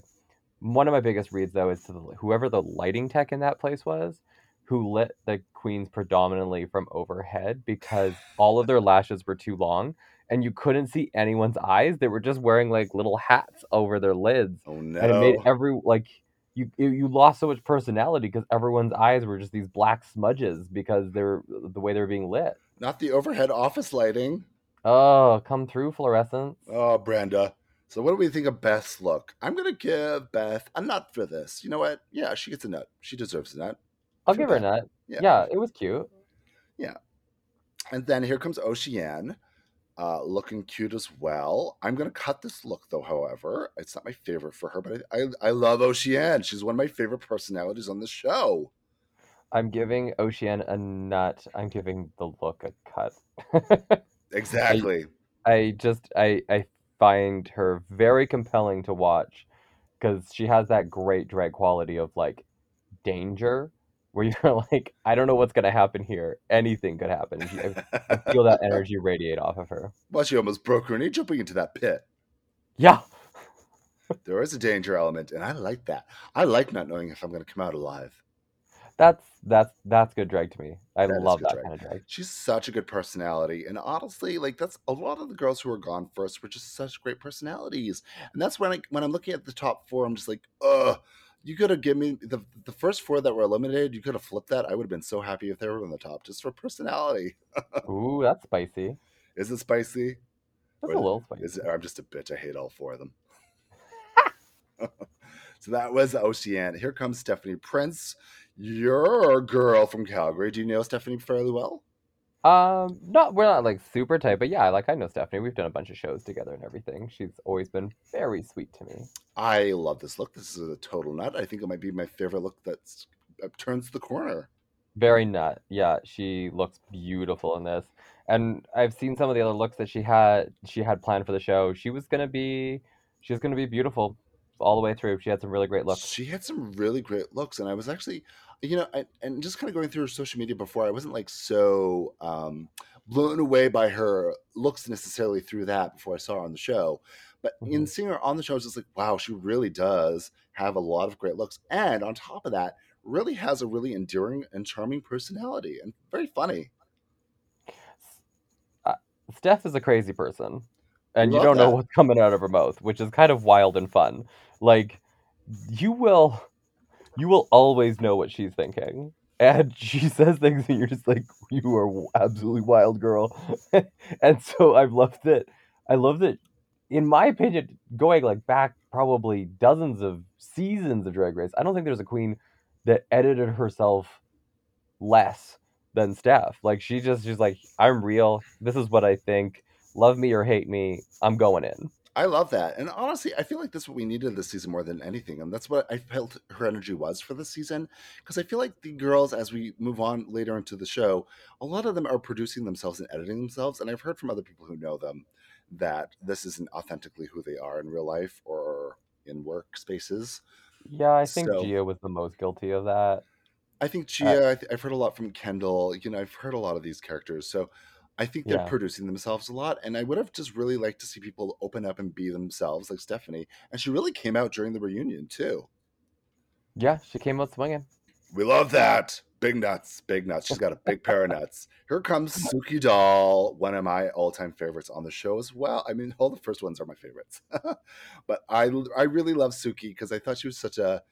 one of my biggest reads though is to the, whoever the lighting tech in that place was. who lit the queens predominantly from overhead because all of their lashes were too long and you couldn't see anyone's eyes. They were just wearing like little hats over their lids. Oh And it made every like you you you lost so much personality because everyone's eyes were just these black smudges because they're the way they're being lit. Not the overhead office lighting. Oh, come through fluorescence. Oh, Brenda. So what do we think of Beth's look? I'm gonna give Beth a nut for this. You know what? Yeah, she gets a nut. She deserves a nut. I'll give her a nut. Yeah. Yeah, it was cute. Yeah. And then here comes Oceane, uh, looking cute as well. I'm gonna cut this look though. However, it's not my favorite for her, but I I, I love Oceane. She's one of my favorite personalities on the show. I'm giving Ocean a nut. I'm giving the look a cut. Exactly. I just I I find her very compelling to watch because she has that great drag quality of like danger where you're like I don't know what's gonna happen here. Anything could happen. I, I feel that energy radiate off of her. well, she almost broke her knee jumping into that pit. Yeah, There is a danger element, and I like that. I like not knowing if I'm going to come out alive. That's that's that's good drag to me. I That love that drag. kind of drag. She's such a good personality, and honestly, like that's a lot of the girls who were gone first were just such great personalities, and that's when I when I'm looking at the top four, I'm just like, ugh. You could have given me the the first four that were eliminated. You could have flipped that. I would have been so happy if they were on the top, just for personality. Ooh, that's spicy. Is it spicy? That's Or a little spicy. Is it, I'm just a bitch. I hate all four of them. so that was Ocean. Here comes Stephanie Prince, your girl from Calgary. Do you know Stephanie fairly well? Um, not we're not like super tight, but yeah, like I know Stephanie. We've done a bunch of shows together and everything. She's always been very sweet to me. I love this look. This is a total nut. I think it might be my favorite look that's that turns the corner. Very nut. Yeah, she looks beautiful in this. And I've seen some of the other looks that she had she had planned for the show. She was gonna be she was gonna be beautiful all the way through. She had some really great looks. She had some really great looks, and I was actually, you know, I, and just kind of going through her social media before, I wasn't like so um, blown away by her looks necessarily through that before I saw her on the show. But in Mhm. seeing her on the show, I was just like, wow, she really does have a lot of great looks, and on top of that, really has a really endearing and charming personality, and very funny. Uh, Steph is a crazy person. And you don't know what's coming out of her mouth, which is kind of wild and fun. Like you will you will always know what she's thinking. And she says things and you're just like, you are absolutely wild girl. and so I've loved it. I love that in my opinion, going like back probably dozens of seasons of Drag Race, I don't think there's a queen that edited herself less than Steph. Like she just she's like, I'm real. This is what I think. Love me or hate me. I'm going in. I love that. And honestly, I feel like that's what we needed this season more than anything. And that's what I felt her energy was for this season. Because I feel like the girls, as we move on later into the show, a lot of them are producing themselves and editing themselves. And I've heard from other people who know them that this isn't authentically who they are in real life or in workspaces. Yeah, I think So- Gia was the most guilty of that. I think uh, Gia, I th- I've heard a lot from Kendall. You know, I've heard a lot of these characters. So I think they're Yeah. producing themselves a lot. And I would have just really liked to see people open up and be themselves, like Stephanie. And she really came out during the reunion, too. Yeah, she came out swinging. We love that. Big nuts, big nuts. She's got a big pair of nuts. Here comes Suki Doll, one of my all-time favorites on the show as well. I mean, all the first ones are my favorites, but I I really love Suki because I thought she was such a,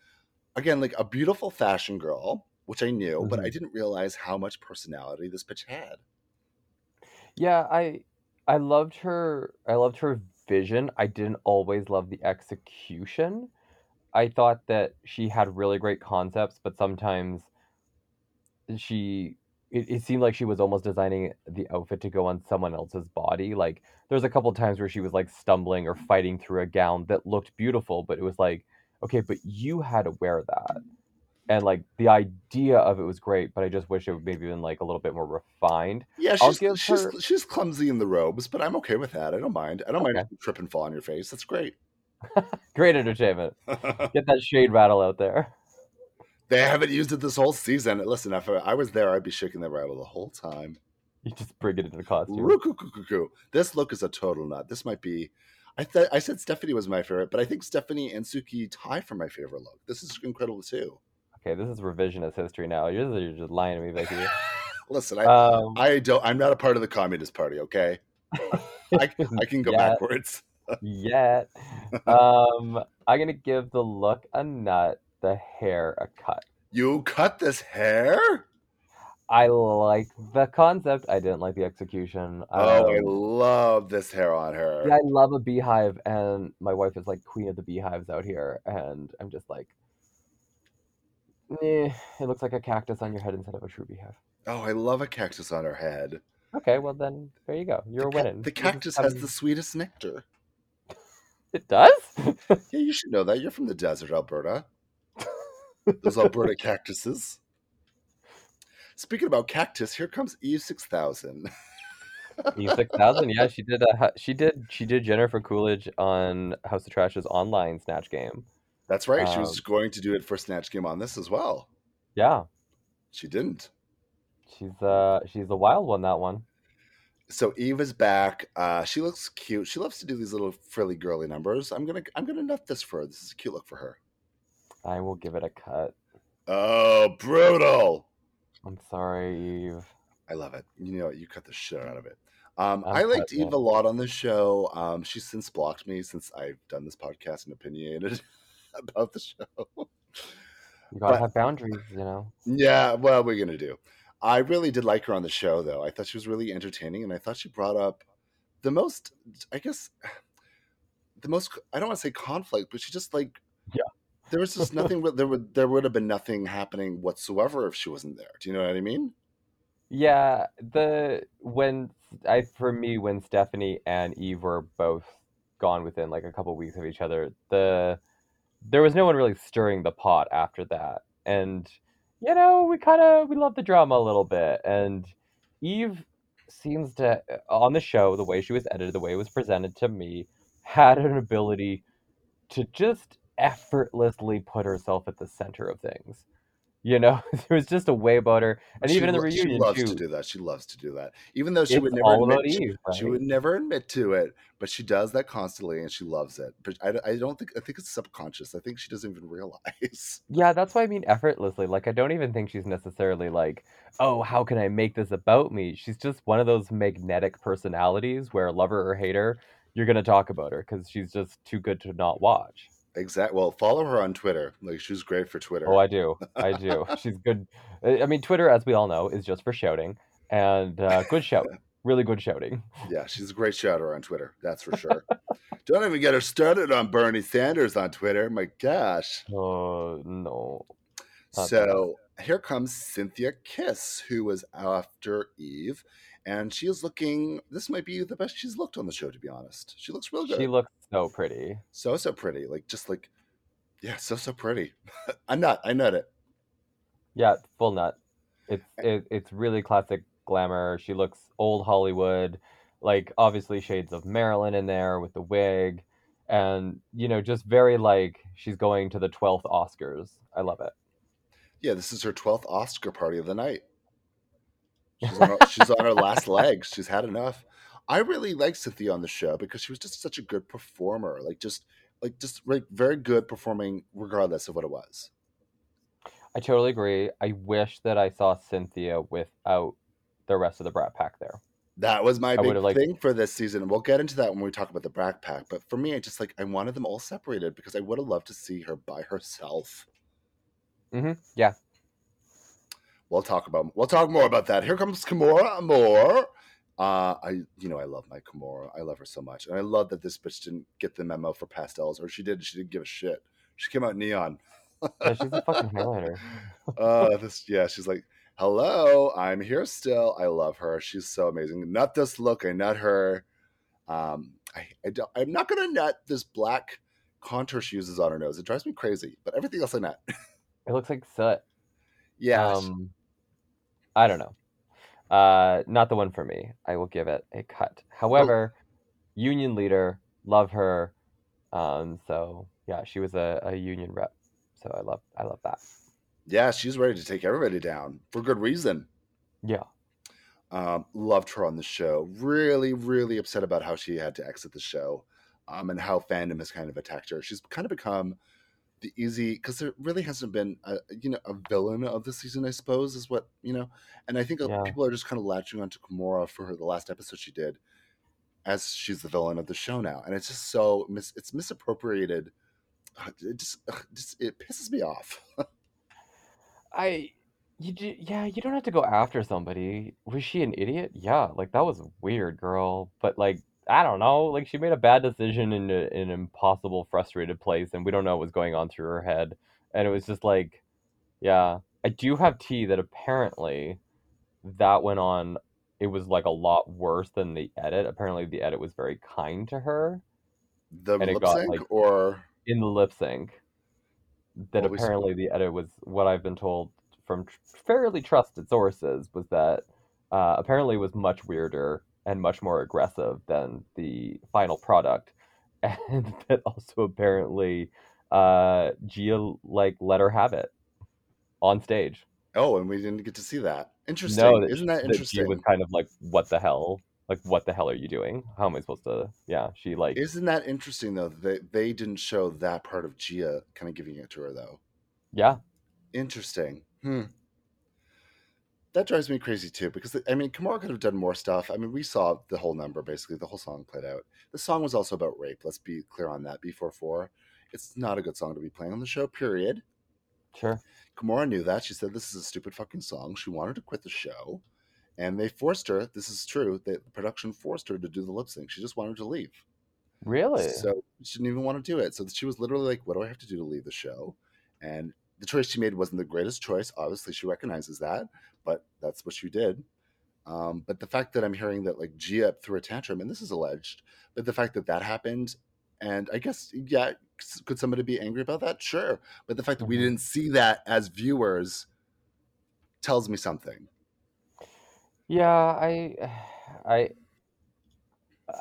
again, like a beautiful fashion girl, which I knew, but I Mhm. didn't realize how much personality this bitch had. Yeah, I I loved her I loved her vision. I didn't always love the execution. I thought that she had really great concepts, but sometimes she it, it seemed like she was almost designing the outfit to go on someone else's body. Like there's a couple times where she was like stumbling or fighting through a gown that looked beautiful, but it was like, okay, but you had to wear that. And like the idea of it was great, but I just wish it would maybe been like a little bit more refined. Yeah, she's she's her- she's clumsy in the robes, but I'm okay with that. I don't mind. I don't mind Okay. if you trip and fall on your face. That's great. Great entertainment. Get that shade rattle out there. they haven't used it this whole season. Listen, if I was there, I'd be shaking that rattle the whole time. You just bring it into the costume. This look is a total nut. This might be. I thought I said Stephanie was my favorite, but I think Stephanie and Suki tie for my favorite look. This is incredible too. Okay, this is revisionist history now. You're, you're just lying to me, Vicky. Listen, I, Um, I don't. I'm not a part of the Communist Party. Okay, I, I can go Yeah. backwards. yet. Um, I'm gonna give the look a nut, the hair a cut. You cut this hair? I like the concept. I didn't like the execution. Oh, I Um, love this hair on her. yeah, I love a beehive, and my wife is like queen of the beehives out here, and I'm just like, eh, it looks like a cactus on your head instead of a true beehive. Oh, I love a cactus on her head. Okay, well then there you go. You're the, winning. the cactus has the sweetest nectar. It does. Yeah, you should know that. You're from the desert, Alberta. Those Alberta cactuses. Speaking about cactus, here comes Eve six thousand. E six thousand. Yeah, she did. A, she did. She did Jennifer Coolidge on House of Trash's online snatch game. That's right. She was Um, going to do it for Snatch Game on this as well. Yeah, She didn't. she's uh she's a wild one. That one. So Eve is back. Uh, she looks cute. She loves to do these little frilly girly numbers. I'm gonna I'm gonna nut this for her. This is a cute look for her. I will give it a cut. Oh, brutal! I'm sorry, Eve. I love it. You know, you cut the shit out of it. Um, I'm liked Eve a lot on the show. Um, she's since blocked me since I've done this podcast and opinionated about the show. You gotta But- have boundaries, you know. Yeah, well, we're gonna do. I really did like her on the show, though. I thought she was really entertaining, and I thought she brought up the most, I guess, the most. I don't want to say conflict, but she just like, Yeah. there was just nothing. there would there would have been nothing happening whatsoever if she wasn't there. Do you know what I mean? Yeah, the when I for me when Stephanie and Eve were both gone within like a couple weeks of each other, the there was no one really stirring the pot after that. And you know, we kind of we love the drama a little bit and Eve seems to on the show, the way she was edited, the way it was presented to me, had an ability to just effortlessly put herself at the center of things. You know, there was just a way about her, and She even in the lo- she reunion loves to do that. She loves to do that, even though she would never admit. she- Eve, She would never admit to it, but she does that constantly, and she loves it. But I, I don't think I think it's subconscious. I think she doesn't even realize. Yeah, that's why I mean effortlessly. Like, I don't even think she's necessarily like, oh, how can I make this about me? She's just one of those magnetic personalities where, lover or hater, you're going to talk about her because she's just too good to not watch. Exactly. Well, follow her on Twitter. Like she's great for Twitter. Oh, I do. I do. she's good. I mean, Twitter, as we all know, is just for shouting and uh, good shouting. Really good shouting. Yeah, she's a great shouter on Twitter. That's for sure. Don't even get her started on Bernie Sanders on Twitter. My gosh. Oh, no. Not So here comes Synthia Kiss, who was after Eve, and she is looking. This might be the best she's looked on the show, to be honest. She looks real good. She looks so pretty. so so pretty. Like just like, yeah, so so pretty. I nut. I nut it. Yeah, full nut. It's it, it's really classic glamour. She looks old Hollywood, like obviously shades of Marilyn in there with the wig, and you know just very like she's going to the twelfth Oscars. I love it. Yeah, this is her twelfth Oscar party of the night. She's on, her, she's on her last legs. She's had enough. I really like Synthia on the show because she was just such a good performer. Like just like just like very good performing regardless of what it was. I totally agree. I wish that I saw Synthia without the rest of the Brat Pack there. That was my I big liked- thing for this season. We'll get into that when we talk about the Brat Pack. But for me, I just like I wanted them all separated because I would have loved to see her by herself. hmm Yeah, We'll talk about we'll talk more about that. Here comes Kimora Amour. Uh, I you know I love my Kimora. I love her so much, and I love that this bitch didn't get the memo for pastels, or she did. She didn't give a shit. She came out neon. yeah she's a fucking highlighter. uh, this yeah, she's like, "Hello, I'm here still." I love her. She's so amazing. Nut this look. I nut her. Um, I, I don't, I'm not gonna nut this black contour she uses on her nose. It drives me crazy. But everything else I nut. It looks like soot. yeah, she- Um, I don't know. Uh, not the one for me. I will give it a cut. However, union leader, love her. Um, so yeah, she was a, a union rep. So I love I love that. yeah, she's ready to take everybody down for good reason. Yeah. Um, loved her on the show. Really, really upset about how she had to exit the show, um, and how fandom has kind of attacked her. She's kind of become the easy because there really hasn't been a you know a villain of the season, I suppose, is what you know. And I think uh, Yeah. people are just kind of latching onto Kimora for her the last episode she did, as she's the villain of the show now, and it's just so mis- it's misappropriated. Uh, It just, just it pisses me off. I you ju- yeah, you don't have to go after somebody. Was she an idiot? Yeah, like that was weird, girl. But like I don't know, like she made a bad decision in, a, in an impossible, frustrated place, and we don't know what was going on through her head. And it was just like, yeah, I do have tea that apparently that went on. It was like a lot worse than the edit. Apparently, the edit was very kind to her the And it lip got, sync like- or in the lip sync. That What apparently the edit was what I've been told from fairly trusted sources was that uh, apparently was much weirder and much more aggressive than the final product, and that also apparently uh, Gia like let her have it on stage. oh, and we didn't get to see that. Interesting, No, isn't that interesting? was kind of like, "What the hell? Like, what the hell are you doing? How am I supposed to?" Yeah, she like Isn't that interesting though? That they, they didn't show that part of Gia kind of giving it to her though. yeah Interesting. Hmm. That drives me crazy too because I mean, Kimora could have done more stuff. I mean, we saw the whole number basically. The whole song played out. The song was also about rape. Let's be clear on that. Before four, it's not a good song to be playing on the show. Period. sure Kimora knew that. She said this is a stupid fucking song. She wanted to quit the show, and they forced her. This is true. The production forced her to do the lip sync. She just wanted to leave. really So she didn't even want to do it. So she was literally like, "What do I have to do to leave the show?" And the choice she made wasn't the greatest choice. Obviously, she recognizes that, but that's what she did. Um, but the fact that I'm hearing that like Gia threw a tantrum, and this is alleged, but the fact that that happened, and I guess yeah, could somebody be angry about that? Sure, but the fact that we Mhm. didn't see that as viewers tells me something. Yeah, I, I,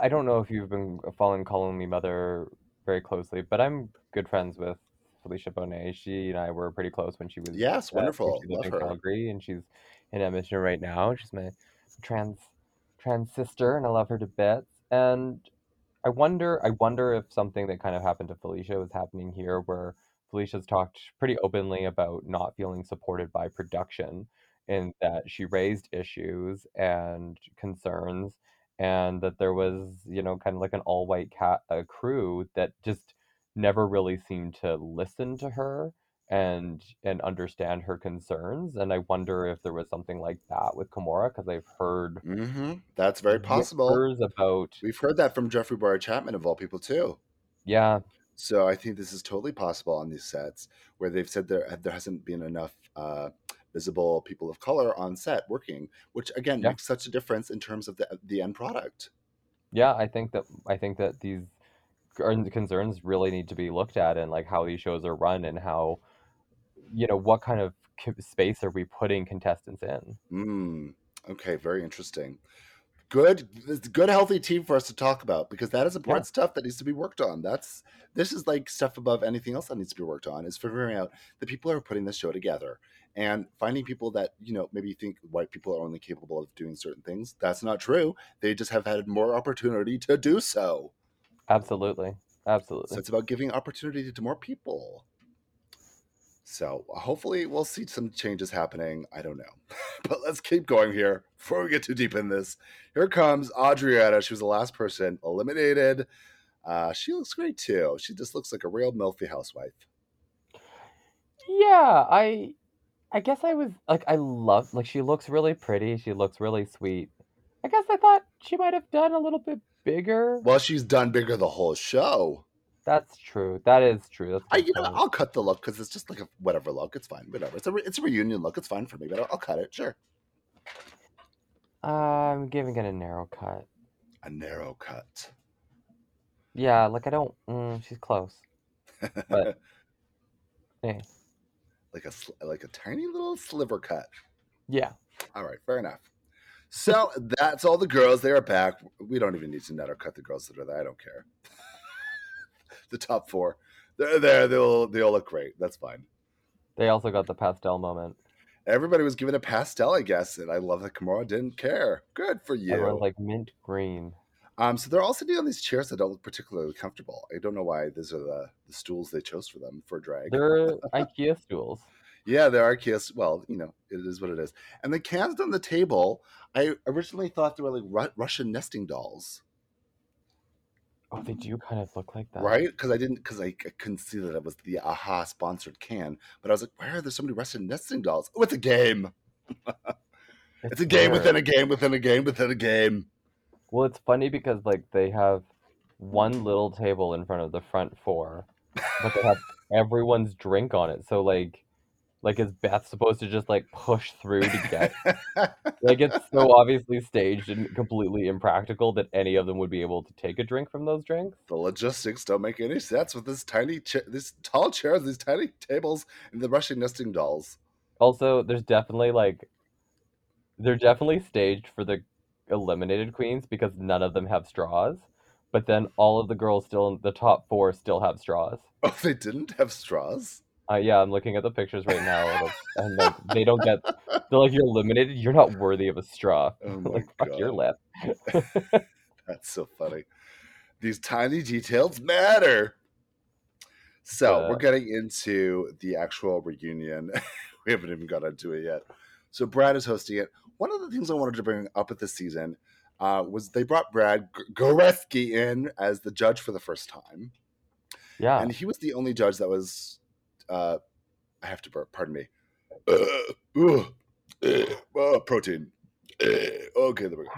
I don't know if you've been following Calling Me Mother very closely, but I'm good friends with Felicia Bonet. She and I were pretty close when she was Yes, uh, wonderful. she Love in her. Calgary, and she's in Edmonton right now. She's my trans trans sister, and I love her to bits. And I wonder, I wonder if something that kind of happened to Felicia was happening here, where Felicia's talked pretty openly about not feeling supported by production, in that she raised issues and concerns, and that there was, you know, kind of like an all-white cat uh, crew that just never really seemed to listen to her and and understand her concerns. And I wonder if there was something like that with Kimora, because I've heard hmm That's very possible. about We've heard that from Jeffrey Bowyer Chapman of all people too. yeah So I think this is totally possible on these sets where they've said there there hasn't been enough uh, visible people of color on set working, which again Yeah. makes such a difference in terms of the the end product. yeah i think that i think that these concerns really need to be looked at and like how these shows are run and how you know what kind of space are we putting contestants in Mm, okay, very interesting. Good, good, healthy team for us to talk about because that is important stuff that needs to be worked on. That's this is like stuff above anything else that needs to be worked on. Is figuring out the people who are putting this show together and finding people that you know maybe think white people are only capable of doing certain things. That's not true. They just have had more opportunity to do so. Absolutely Absolutely. So it's about giving opportunity to more people. So hopefully we'll see some changes happening. I don't know. but let's keep going here before we get too deep in this. Here comes Adriana. She was the last person eliminated. Uh, she looks great too. She just looks like a real milfy housewife. yeah i i guess i was like i love like she looks really pretty she looks really sweet i guess i thought she might have done a little bit bigger Well, she's done bigger the whole show. that's true that is true that's I, you know. I'll cut the look because it's just like a whatever look. It's fine, whatever. It's a re- it's a reunion look. It's fine for me, but I'll, I'll cut it. Sure, i'm giving it a narrow cut a narrow cut. Yeah, like I don't. Mm, she's close. But- Eh. like a like a tiny little sliver cut. Yeah. All right, fair enough. So that's all the girls. They are back. We don't even need to net or cut the girls that are there. I don't care. the top four, they're there. They'll they all look great. That's fine. They also got the pastel moment. Everybody was given a pastel, I guess, and I love that Kimora didn't care. Good for you. Everyone's like mint green. Um, so they're all sitting on these chairs that don't look particularly comfortable. I don't know why these are the, the stools they chose for them for drag. They're IKEA stools. Yeah, there are kiss. Well, you know, it is what it is. And the cans on the table, I originally thought they were like Ru- Russian nesting dolls, Oh, they do kind of look like that. right? Because I didn't, because I, I couldn't see that it was the AHA sponsored can. But I was like, why are there so many Russian nesting dolls? Oh, it's a game. It's a game weird. within a game within a game within a game. Well, it's funny because like they have one little table in front of the front four, but they have everyone's drink on it. So like, like is Beth supposed to just like push through to get? like it's so obviously staged and completely impractical that any of them would be able to take a drink from those drinks. the logistics don't make any sense with this tiny, cha- these tall chairs, these tiny tables, and the Russian nesting dolls. Also, there's definitely like, they're definitely staged for the eliminated queens because none of them have straws. But then all of the girls still in the top four still have straws. Oh, they didn't have straws. Uh, yeah, I'm looking at the pictures right now, and, like, and like they don't get. They're like, you're eliminated. You're not worthy of a straw. Oh my like, fuck your God. lip. That's so funny. These tiny details matter. So Uh, we're getting into the actual reunion. we haven't even got into it yet. So Brad is hosting it. One of the things I wanted to bring up at this season uh, was they brought Brad Goreski in as the judge for the first time, Yeah, and he was the only judge that was. Uh, I have to burp. Pardon me. Uh, uh, protein. Uh, okay, there we go.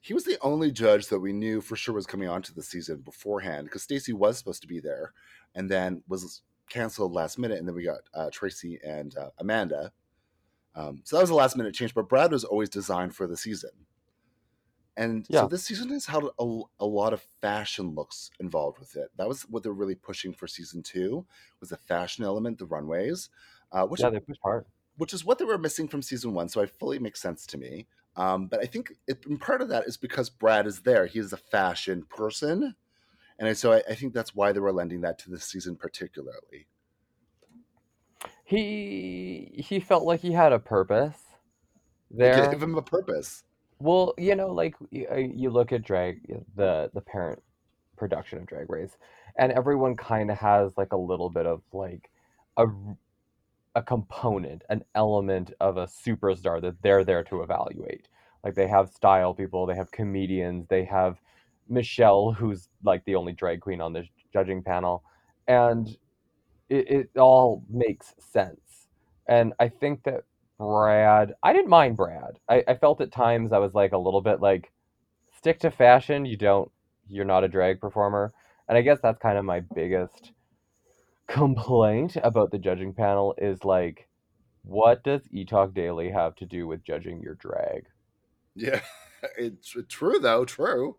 He was the only judge that we knew for sure was coming on to the season beforehand because Stacey was supposed to be there, and then was canceled last minute, and then we got uh, Traci and uh, Amanda. Um, so that was a last minute change, but Brad was always designed for the season. And Yeah. so this season has had a, a lot of fashion looks involved with it. That was what they're really pushing for season two was the fashion element, the runways, uh, which yeah, they pushed hard. which is what they were missing from season one. So it fully makes sense to me. Um, but I think it, and part of that is because Brad is there. He is a fashion person. And so I, I think that's why they were lending that to this season particularly. He he felt like he had a purpose there. Give him a purpose. Well, you know, like uh, you look at drag, the the parent production of Drag Race, and everyone kind of has like a little bit of like a a component, an element of a superstar that they're there to evaluate. Like they have style people, they have comedians, they have Michelle, who's like the only drag queen on the judging panel, and it, it all makes sense. And I think that Brad, I didn't mind Brad. I, I felt at times I was like a little bit like, stick to fashion. You don't, you're not a drag performer. And I guess that's kind of my biggest complaint about the judging panel is like, what does Etalk Daily have to do with judging your drag? Yeah. It's uh, true though, true.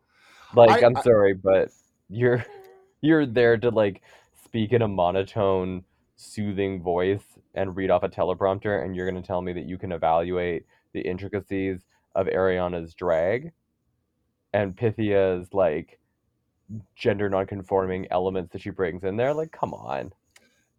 Like, I- I'm I- sorry, but you're you're there to like speak in a monotone, soothing voice and read off a teleprompter, and you're gonna tell me that you can evaluate the intricacies of Ariana's drag and Pythia's like gender nonconforming elements that she brings in there. Like, come on.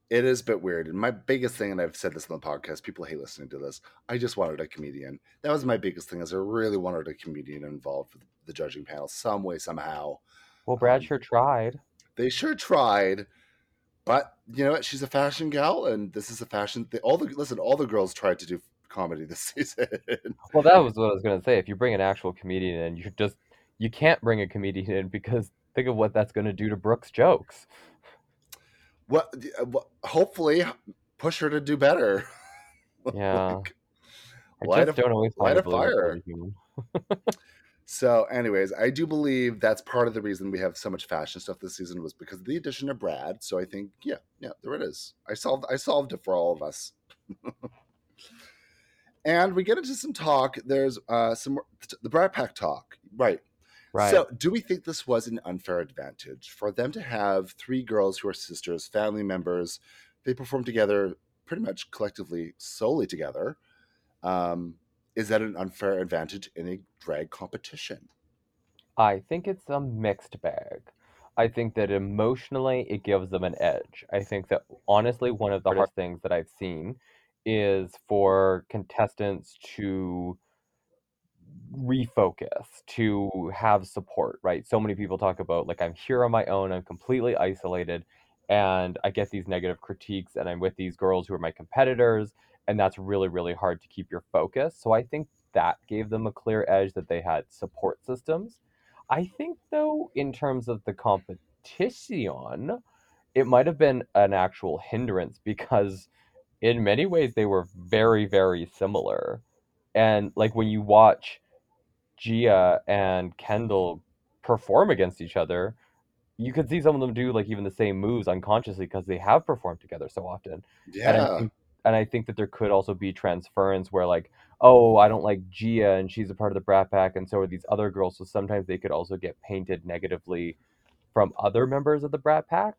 It is a bit weird. And my biggest thing, and I've said this on the podcast, people hate listening to this. I just wanted a comedian. That was my biggest thing, is I really wanted a comedian involved with the judging panel some way, somehow. Well, Brad Um, sure tried. They sure tried, but you know what? She's a fashion gal, and this is a fashion. They, all the listen, all the girls tried to do comedy this season. Well, that was what I was gonna say. If you bring an actual comedian in, you just you can't bring a comedian in because think of what that's gonna do to Brooke's jokes. what, uh, what? Hopefully, push her to do better. Yeah. Like, I light just a- don't always light a fire. as a human. So, anyways, I do believe that's part of the reason we have so much fashion stuff this season was because of the addition of Brad. So I think, yeah, yeah, there it is. I solved, I solved it for all of us. and we get into some talk. There's uh, some the Brat Pack talk, right? Right. So, do we think this was an unfair advantage for them to have three girls who are sisters, family members? They perform together pretty much collectively, solely together. Um, is that an unfair advantage in a drag competition? I think it's a mixed bag. I think that emotionally it gives them an edge. I think that honestly, one of the hardest things that I've seen is for contestants to refocus, to have support, right? So many people talk about like I'm here on my own, I'm completely isolated, and I get these negative critiques, and I'm with these girls who are my competitors, and that's really, really hard to keep your focus. So I think that gave them a clear edge that they had support systems. I think though, in terms of the competition, it might have been an actual hindrance because in many ways they were very, very similar. And like when you watch Gia and Kendall perform against each other, you could see some of them do like even the same moves unconsciously because they have performed together so often. Yeah. And I think that there could also be transference where like, oh, I don't like Gia and she's a part of the Brat Pack and so are these other girls. So sometimes they could also get painted negatively from other members of the Brat Pack.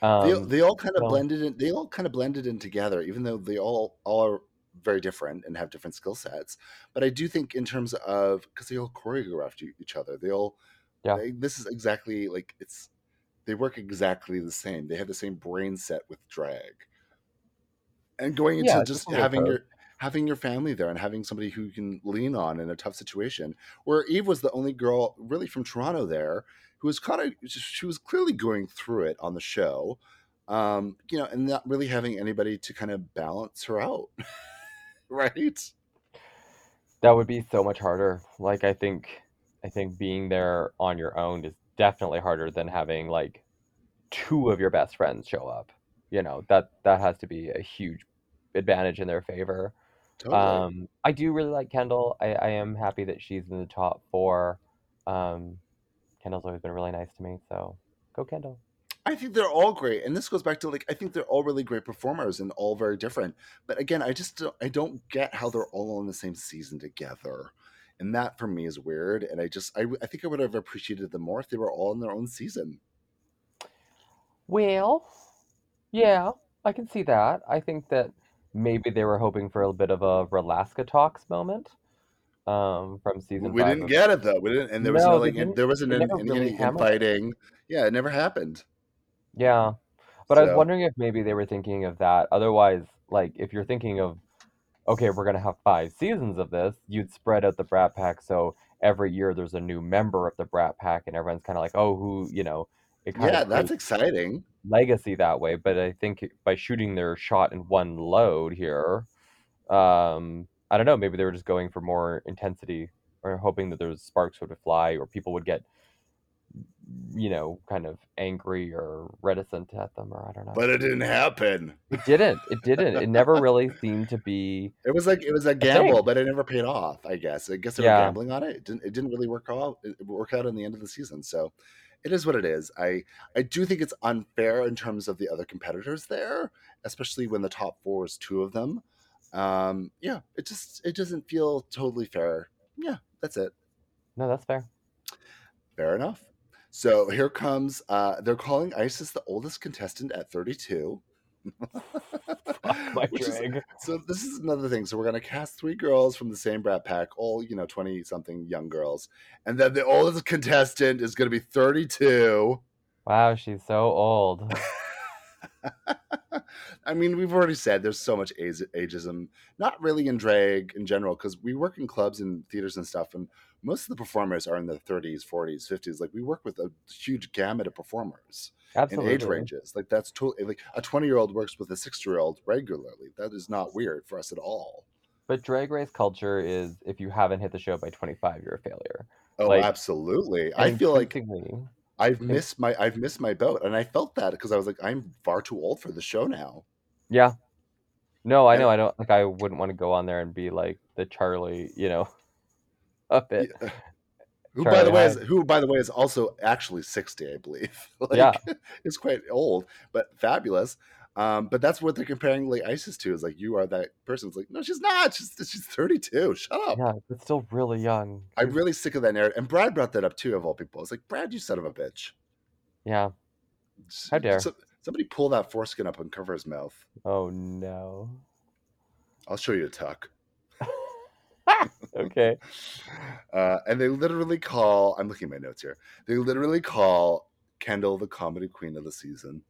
They Um, they all kind of so blended in. They all kind of blended in together, even though they all all are very different and have different skill sets. But I do think in terms of because they all choreographed each other. They all yeah, they, this is exactly like it's they work exactly the same. They have the same brain set with drag. And going into a just having your having your family there and having somebody who you can lean on in a tough situation where eve was the only girl really from toronto there who was kind of she was clearly going through it on the show um you know and not really having anybody to kind of balance her out right That would be so much harder. Like I think I think being there on your own is definitely harder than having like two of your best friends show up. You know, that that has to be a huge advantage in their favor. totally Um, I do really like Kendall. I, I am happy that she's in the top four. Um, Kendall's always been really nice to me, so go Kendall. I think they're all great, and this goes back to like I think they're all really great performers and all very different. But again, I just don't, I don't get how they're all on the same season together, and that for me is weird. And I just I, I think I would have appreciated them more if they were all in their own season. Well, yeah, I can see that. I think that maybe they were hoping for a bit of a Relaska Talks moment um, from season We five didn't get it though. We didn't, and there was no No, like there wasn't any, really any infighting. Yeah, it never happened. Yeah, but I was wondering if maybe they were thinking of that. Otherwise, like if you're thinking of, okay, we're gonna have five seasons of this, you'd spread out the Brat Pack so every year there's a new member of the Brat Pack, and everyone's kind of like, oh, who, you know, yeah, that's exciting. legacy that way. But I think by shooting their shot in one load here, um, I don't know, maybe they were just going for more intensity or hoping that those sparks would fly or people would get, you know, kind of angry or reticent at them, or I don't know. But it didn't happen. It didn't. It didn't. It never really seemed to be It was like it was a a gamble, thing. but it never paid off. I guess. I guess they were gambling on it. It didn't. It didn't really work out. It work out in the end of the season. So, it is what it is. I I do think it's unfair in terms of the other competitors there, especially when the top four is two of them. Um, yeah, it just it doesn't feel totally fair. Yeah, that's it. No, that's fair. Fair enough. So here comes. Uh, they're calling Icesis the oldest contestant at 32. Fuck my Which is so. This is another thing. So we're gonna cast three girls from the same Brat Pack, all you know, twenty something young girls, and then the oldest contestant is gonna be thirty-two. Wow, she's so old. I mean, we've already said there's so much ageism, not really in drag in general, because we work in clubs and theaters and stuff, and most of the performers are in their 30s, 40s, 50s. Like we work with a huge gamut of performers in age ranges. Like that's totally like a 20 year old works with a 6 year old regularly. That is not weird for us at all. But drag race culture is if you haven't hit the show by 25, you're a failure. Oh, Like, absolutely. I feel like I've missed my I've missed my boat, and I felt that because I was like, I'm far too old for the show now. yeah. No, I know. I don't like. I wouldn't want to go on there and be like the Charlie, you know, it. Yeah. who, by the Charlie way, is who by the way is also actually 60, I believe. like, Yeah. it's quite old, but fabulous. Um, but that's what they're comparing like Icesis to is like you are that person. It's like no, she's not. She's she's 32. Shut up. Yeah, it's still really young. I'm really sick of that narrative. And Brad brought that up too, of all people. It's like Brad, you son of a bitch. Yeah. How dare. So- somebody pull that foreskin up and cover his mouth. Oh no. I'll show you a tuck. Okay. Uh, and they literally call. I'm looking at my notes here. They literally call Kendall the comedy queen of the season.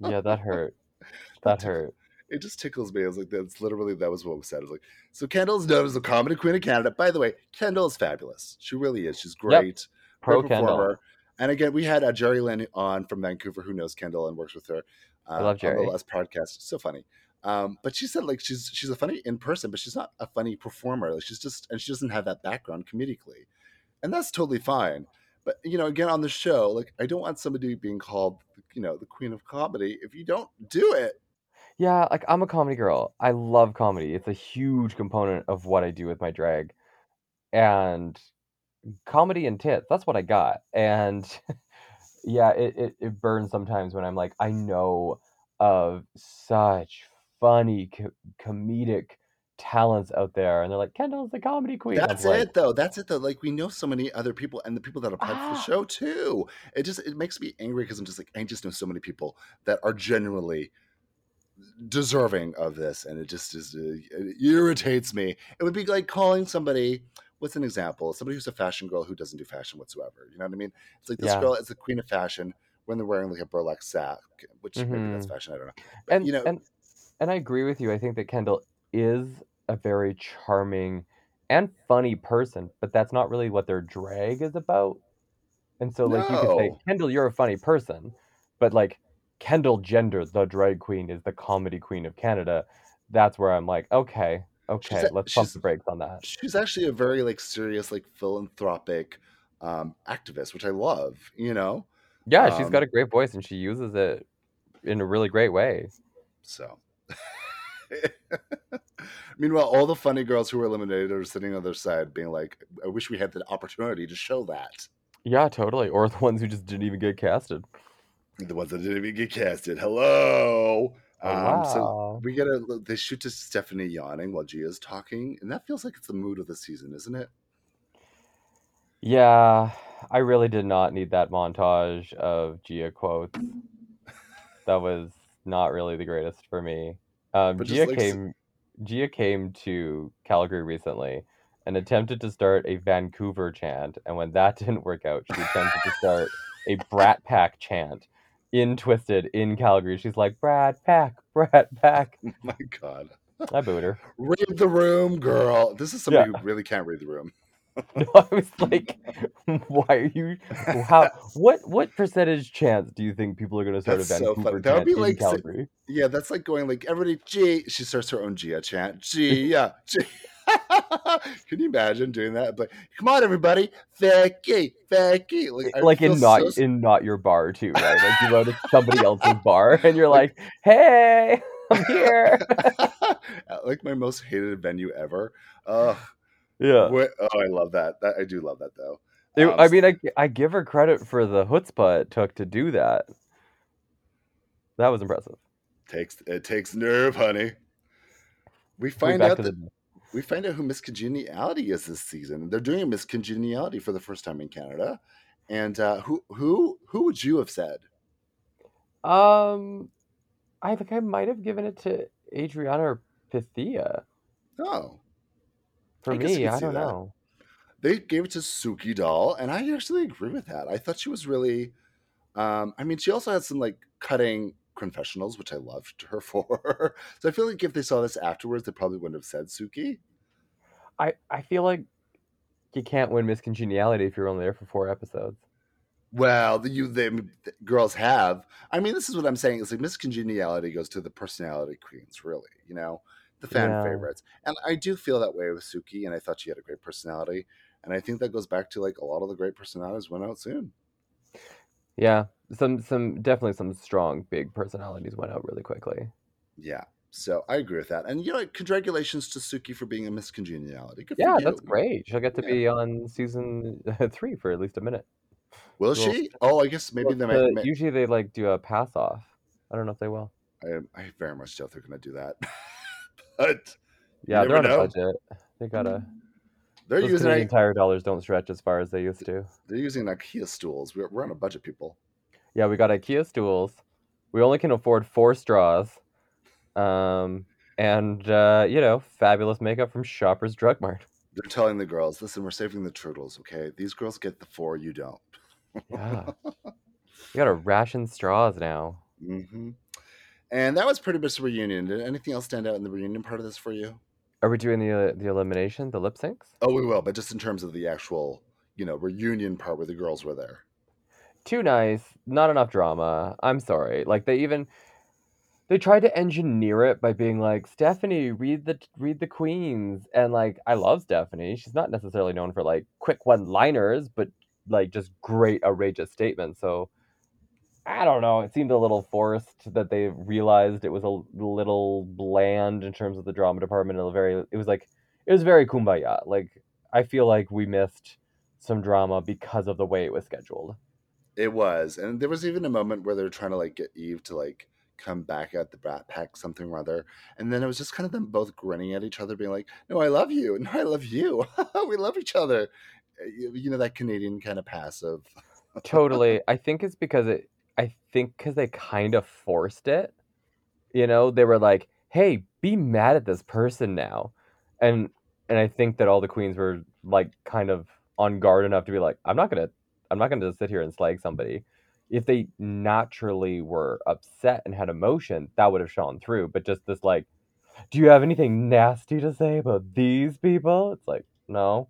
Yeah, that hurt. That hurt. it just tickles me. I was like, that's literally that was what was said. I was like, so Kendall's known as the comedy queen of Canada. By the way, Kendall is fabulous. She really is. She's great. Pro great Kendall. performer. And again, we had uh, Jerry Lynn on from Vancouver, who knows Kendall and works with her. Uh, I love On Jerry. the last podcast, so funny. Um, but she said like she's she's a funny in person, but she's not a funny performer. Like she's just and she doesn't have that background comedically, and that's totally fine. But you know, again on the show, like I don't want somebody being called, you know, the queen of comedy if you don't do it. Yeah, like I'm a comedy girl. I love comedy. It's a huge component of what I do with my drag. And comedy and tits, that's what I got. And yeah, it, it, it burns sometimes when I'm like, I know of such funny co- comedic talents out there. And they're like, Kendall's the comedy queen. That's like, it though. That's it though. Like we know so many other people and the people that apply for the Ah. show too. It just it makes me angry because I'm just like I just know so many people that are genuinely deserving of this, and it just is uh, it irritates me. It would be like calling somebody. What's an example? Somebody who's a fashion girl who doesn't do fashion whatsoever. You know what I mean? It's like this Yeah. girl is the queen of fashion when they're wearing like a burlap sack, which maybe that's Mhm. fashion. I don't know. But, and you know, and and I agree with you. I think that Kendall is a very charming and funny person, but that's not really what their drag is about. And so, like, you could say, No. Kendall, you're a funny person, but like Kendall Gender, the drag queen, is the comedy queen of Canada. That's where I'm like, okay, okay, a- let's pump she's- the brakes on that. she's actually a very like serious like philanthropic um activist which i love you know Yeah, she's got Um, a great voice and she uses it in a really great way. so meanwhile all the funny girls who were eliminated are sitting on their side being like i wish we had the opportunity to show that Yeah, totally. Or the ones who just didn't even get casted. the ones that didn't even get casted hello Oh, um so wow. we get a they shoot to stephanie yawning while gia's talking and that feels like it's the mood of the season isn't it Yeah, I really did not need that montage of Gia quotes. That was not really the greatest for me. Um, Gia like came, Gia came to Calgary recently and attempted to start a Vancouver chant, and when that didn't work out, she attempted to start a Brat Pack chant in Twisted in Calgary. She's like, Brat Pack, Brat Pack. oh my god I booed her. read the room girl this is somebody Yeah. who really can't read the room No, I was like, why are you? How? What? What percentage chance do you think people are going to start That's a so Vancouver funny. That would be in like Calgary? Yeah, that's like going like everybody G. She starts her own Gia chant. Gia, G. Can you imagine doing that? But come on, everybody, Becky, Becky. Like, like in not so in not your bar too, right? Like you go to somebody else's bar and you're like, "Hey, I'm here." like my most hated venue ever. Oh, yeah. oh, I love that. That I do love that though. It- Um, I mean, I I give her credit for the chutzpah it took to do that. That was impressive. takes it takes nerve, honey. We find out that the we find out who Miss Congeniality is this season. They're doing a Miss Congeniality for the first time in Canada. And uh, who who who would you have said? um, I think I might have given it to Adriana or Pythia. Oh, For I guess I me, I don't that. know. they gave it to Suki Doll, and I actually agree with that. I thought she was really. Um, I mean, she also had some like cutting confessionals, which I loved her for. so I feel like if they saw this afterwards, they probably wouldn't have said Suki. I I feel like you can't win Miss Congeniality if you're only there for four episodes. Well, the, you the, the girls have. I mean, this is what I'm saying. Is like Miss Congeniality goes to the personality queens, really. You know, the fan Yeah. favorites, and I do feel that way with Suki. And I thought she had a great personality, and I think that goes back to like a lot of the great personalities went out soon. Yeah, some some definitely some strong big personalities went out really quickly. Yeah. So I agree with that. And you know, congratulations to Suki for being a Miss Congeniality. Good Yeah, that's great. She'll get to Yeah. be on season three for at least a minute. Will Well, she? Oh, I guess maybe they might. the- might- usually they like do a pass off. I don't know if they will. I, I very much doubt they're going to do that. but Yeah, they're on never a budget. They gotta. They're using Canadian Tire dollars don't stretch as far as they used to. they're using IKEA stools. We're, we're on a budget, people. Yeah, we got IKEA stools. We only can afford four straws. Um, and uh, you know, fabulous makeup from Shoppers Drug Mart. They're telling the girls, listen, we're saving the turtles, okay? These girls get the four, you don't. Yeah, we gotta ration straws now. hmm And that was pretty much the reunion. Did anything else stand out in the reunion part of this for you? Are we doing the uh, the elimination, the lip syncs? Oh, we will, but just in terms of the actual, you know, reunion part where the girls were there. Too nice, not enough drama. I'm sorry. Like they even they tried to engineer it by being like Stephanie, read the read the queens, and like I love Stephanie. She's not necessarily known for like quick one liners, but like just great outrageous statements. So I don't know. It seemed a little forced that they realized it was a little bland in terms of the drama department. It was very, it was like, it was very kumbaya. Like I feel like we missed some drama because of the way it was scheduled. It was, and there was even a moment where they were trying to like get Eve to like come back at the Brat Pack something or other, and then it was just kind of them both grinning at each other, being like, "No, I love you. No, I love you. we love each other." Eh, you know that Canadian kind of passive. totally. I think it's because it I think because they kind of forced it. You know, they were like, "Hey, be mad at this person now," and and I think that all the queens were like kind of on guard enough to be like, "I'm not gonna, I'm not gonna just sit here and slag somebody." If they naturally were upset and had emotion, that would have shone through. But just this like, do you have anything nasty to say about these people? It's like, no.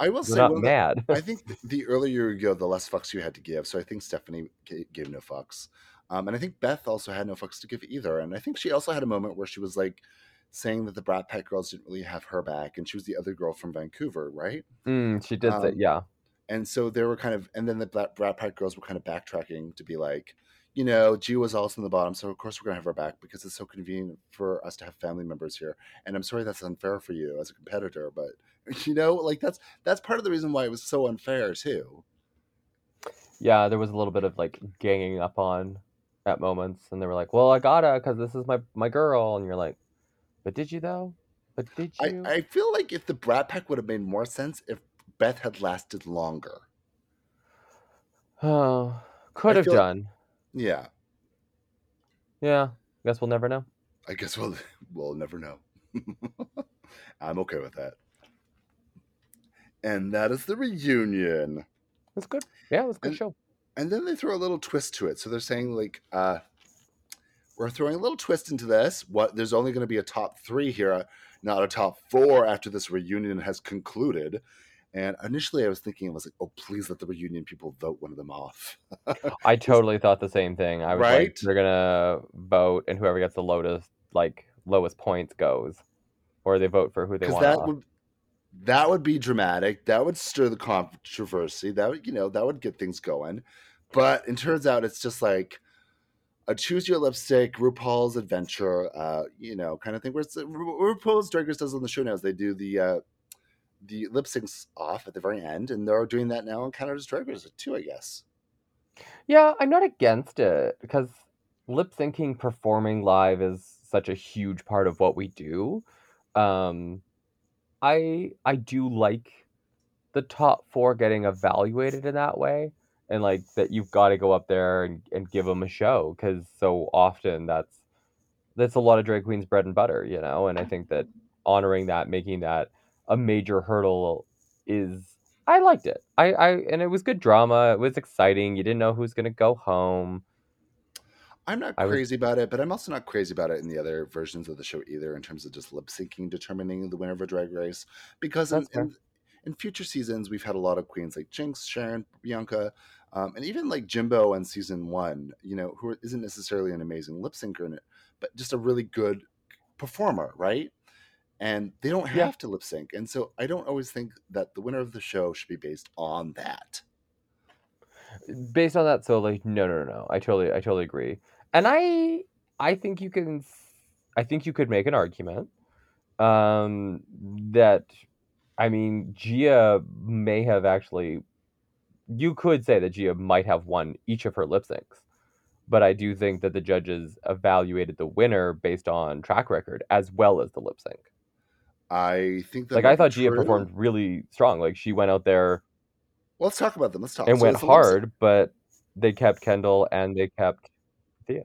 I will say, not mad. I think the earlier you go, the less fucks you had to give. So I think Stephanie gave no fucks, um, and I think Beth also had no fucks to give either. And I think she also had a moment where she was like saying that the Brat Pack girls didn't really have her back, and she was the other girl from Vancouver, right? Mm, she did um, say, yeah. And so they were kind of, and then the Brat Pack girls were kind of backtracking to be like, you know, G was also in the bottom, so of course we're gonna have her back because it's so convenient for us to have family members here. And I'm sorry that's unfair for you as a competitor, but you know, like that's that's part of the reason why it was so unfair too. Yeah, there was a little bit of like ganging up on at moments, and they were like, "Well, I gotta because this is my my girl," and you're like, "But did you though? But did you?" I, I feel like if the Brat Pack would have made more sense if Beth had lasted longer. Oh, could I have done. Yeah. Yeah. I guess we'll never know. I guess we'll we'll never know. I'm okay with that. And that is the reunion. That's good. Yeah, it was a good and, show. And then they throw a little twist to it. So they're saying like, uh, we're throwing a little twist into this. What there's only going to be a top three here, not a top four after this reunion has concluded. And initially, I was thinking, I was like, "Oh, please let the reunion people vote one of them off." I totally thought the same thing. I was right? like, "They're gonna vote, and whoever gets the lowest, like lowest points, goes, or they vote for who they want." That off. would that would be dramatic. That would stir the controversy. That would, you know, that would get things going. But it turns out it's just like a choose your lipstick, RuPaul's adventure, uh, you know, kind of thing. Where it's, RuPaul's Drag Race does on the show now is they do the uh, the lip syncs off at the very end, and they're doing that now in Canada's Drag Race too, I guess. Yeah, I'm not against it because lip syncing performing live is such a huge part of what we do. Um, I I do like the top four getting evaluated in that way, and like that you've got to go up there and, and give them a show because so often that's that's a lot of drag queens bread and butter, you know. And I think that honoring that, making that a major hurdle is I liked it. I, I and it was good drama. It was exciting. You didn't know who's gonna go home. I'm not crazy was, about it, but I'm also not crazy about it in the other versions of the show either, in terms of just lip syncing determining the winner of a drag race. Because in, in, in, future seasons, we've had a lot of queens like Jinx, Sharon, Bianca, um, and even like Jimbo in season one, you know, who isn't necessarily an amazing lip syncer in it, but just a really good performer, right? And they don't have yeah. to lip sync. And so I don't always think that the winner of the show should be based on that. Based on that, so like no, no, no, no. I totally, I totally agree. And I, I think you can, I think you could make an argument um, that, I mean, Gia may have actually. You could say that Gia might have won each of her lip syncs but I do think that the judges evaluated the winner based on track record as well as the lip sync. I think that like I thought Gia performed really strong. Like she went out there. Well, let's talk about them. Let's talk. And so went hard, but they kept Kendall and they kept Thea.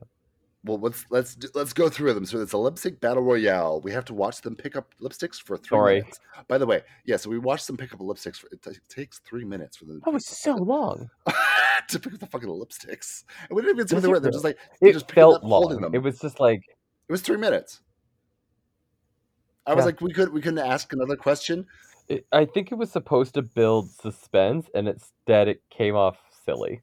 well, let's let's do, let's go through them. So it's a lip sync battle royale. We have to watch them pick up lipsticks for three Sorry. minutes. By the way, yeah. So we watched them pick up lipsticks. For, it t- takes three minutes for them. That was so long. to pick up the fucking lipsticks, and we didn't even see what they were. They're just like they It just felt long. them. It was just like It was three minutes. I was Yeah. like, we could we couldn't ask another question. it, I think it was supposed to build suspense, and instead it came off silly.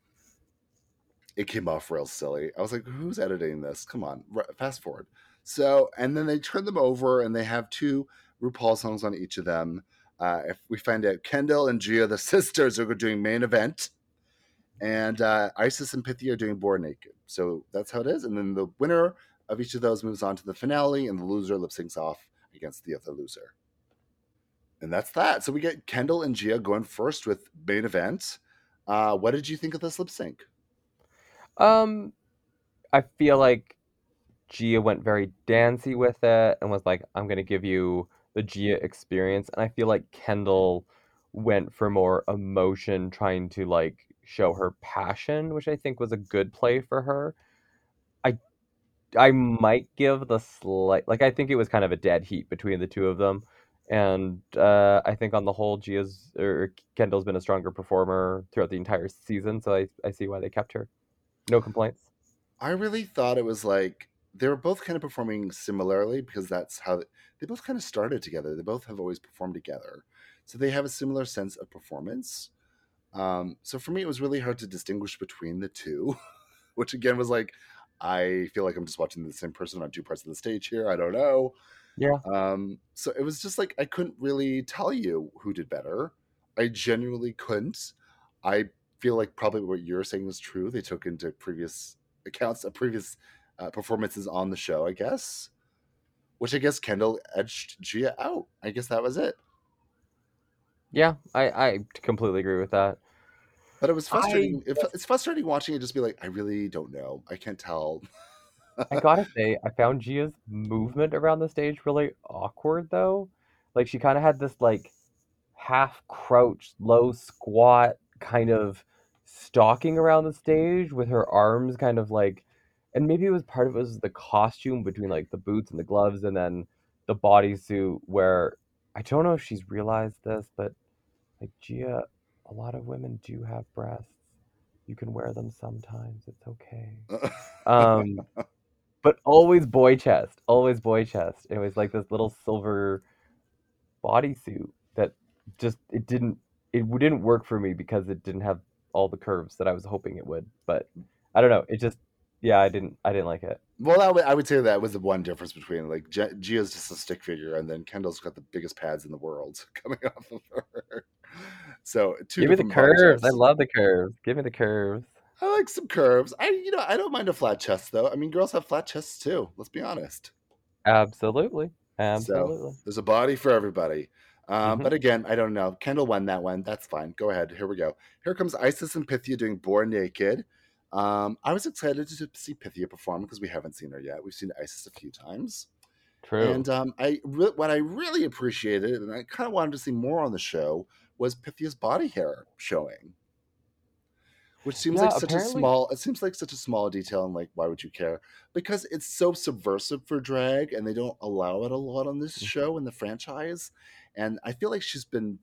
It came off real silly. I was like, who's editing this? Come on, r- fast forward. So, and then they turn them over, and they have two RuPaul songs on each of them. Uh, if we find out Kendall and Gia, the sisters, are doing main event, and uh, Icesis and Pythia are doing Born Naked. So that's how it is. And then the winner of each of those moves on to the finale, and the loser lip syncs off against the other loser. And that's that. So we get Kendall and Gia going first with main event. Uh, what did you think of this lip sync? Um, I feel like Gia went very dancey with it and was like, "I'm gonna give you the Gia experience," and I feel like Kendall went for more emotion, trying to like show her passion, which I think was a good play for her. I might give the slight like I think it was kind of a dead heat between the two of them. And uh, I think on the whole, Gia's or Kendall's been a stronger performer throughout the entire season, so I, I see why they kept her. No complaints. I really thought it was like they were both kind of performing similarly because that's how they both kind of started together. They both have always performed together, so they have a similar sense of performance. Um, so for me, it was really hard to distinguish between the two, which again was like I feel like I'm just watching the same person on two parts of the stage here. I don't know. Yeah. Um, so it was just like I couldn't really tell you who did better. I genuinely couldn't. I feel like probably what you're saying is true. They took into previous accounts of previous uh, performances on the show, I guess. Which I guess Kendall edged Gia out. I guess that was it. Yeah, I, I completely agree with that. But it was I frustrating. It, it's frustrating watching it. Just be like, I really don't know. I can't tell. I gotta say, I found Gia's movement around the stage really awkward though. Like she kind of had this like half crouched, low squat kind of stalking around the stage with her arms kind of like, and maybe it was part of it was the costume between like the boots and the gloves and then the bodysuit where I don't know if she's realized this, but like Gia, a lot of women do have breasts. You can wear them sometimes. It's okay. Um, but always boy chest, always boy chest. It was like this little silver bodysuit that just it didn't it didn't work for me because it didn't have all the curves that I was hoping it would. But I don't know. It just yeah, I didn't I didn't like it. well, I would, I would say that was the one difference between like Gia- Gia's just a stick figure, and then Kendall's got the biggest pads in the world coming off of her. So two Give me the curves. I love the curves. Give me the curves. I like some curves. I you know I don't mind a flat chest though. I mean, girls have flat chests too. Let's be honest. Absolutely. So Absolutely. there's a body for everybody. Um, Mhm. But again, I don't know. Kendall won that one. That's fine. Go ahead. Here we go. Here comes Icesis and Pythia doing Born Naked. Um, I was excited to see Pythia perform because we haven't seen her yet. We've seen Icesis a few times. True. And um, I re- what I really appreciated, and I kind of wanted to see more on the show, was Pythia's body hair showing, which seems Yeah, like such a small. It seems like such a small detail, and like, why would you care? Because it's so subversive for drag, and they don't allow it a lot on this Mhm. show in the franchise. And I feel like she's been.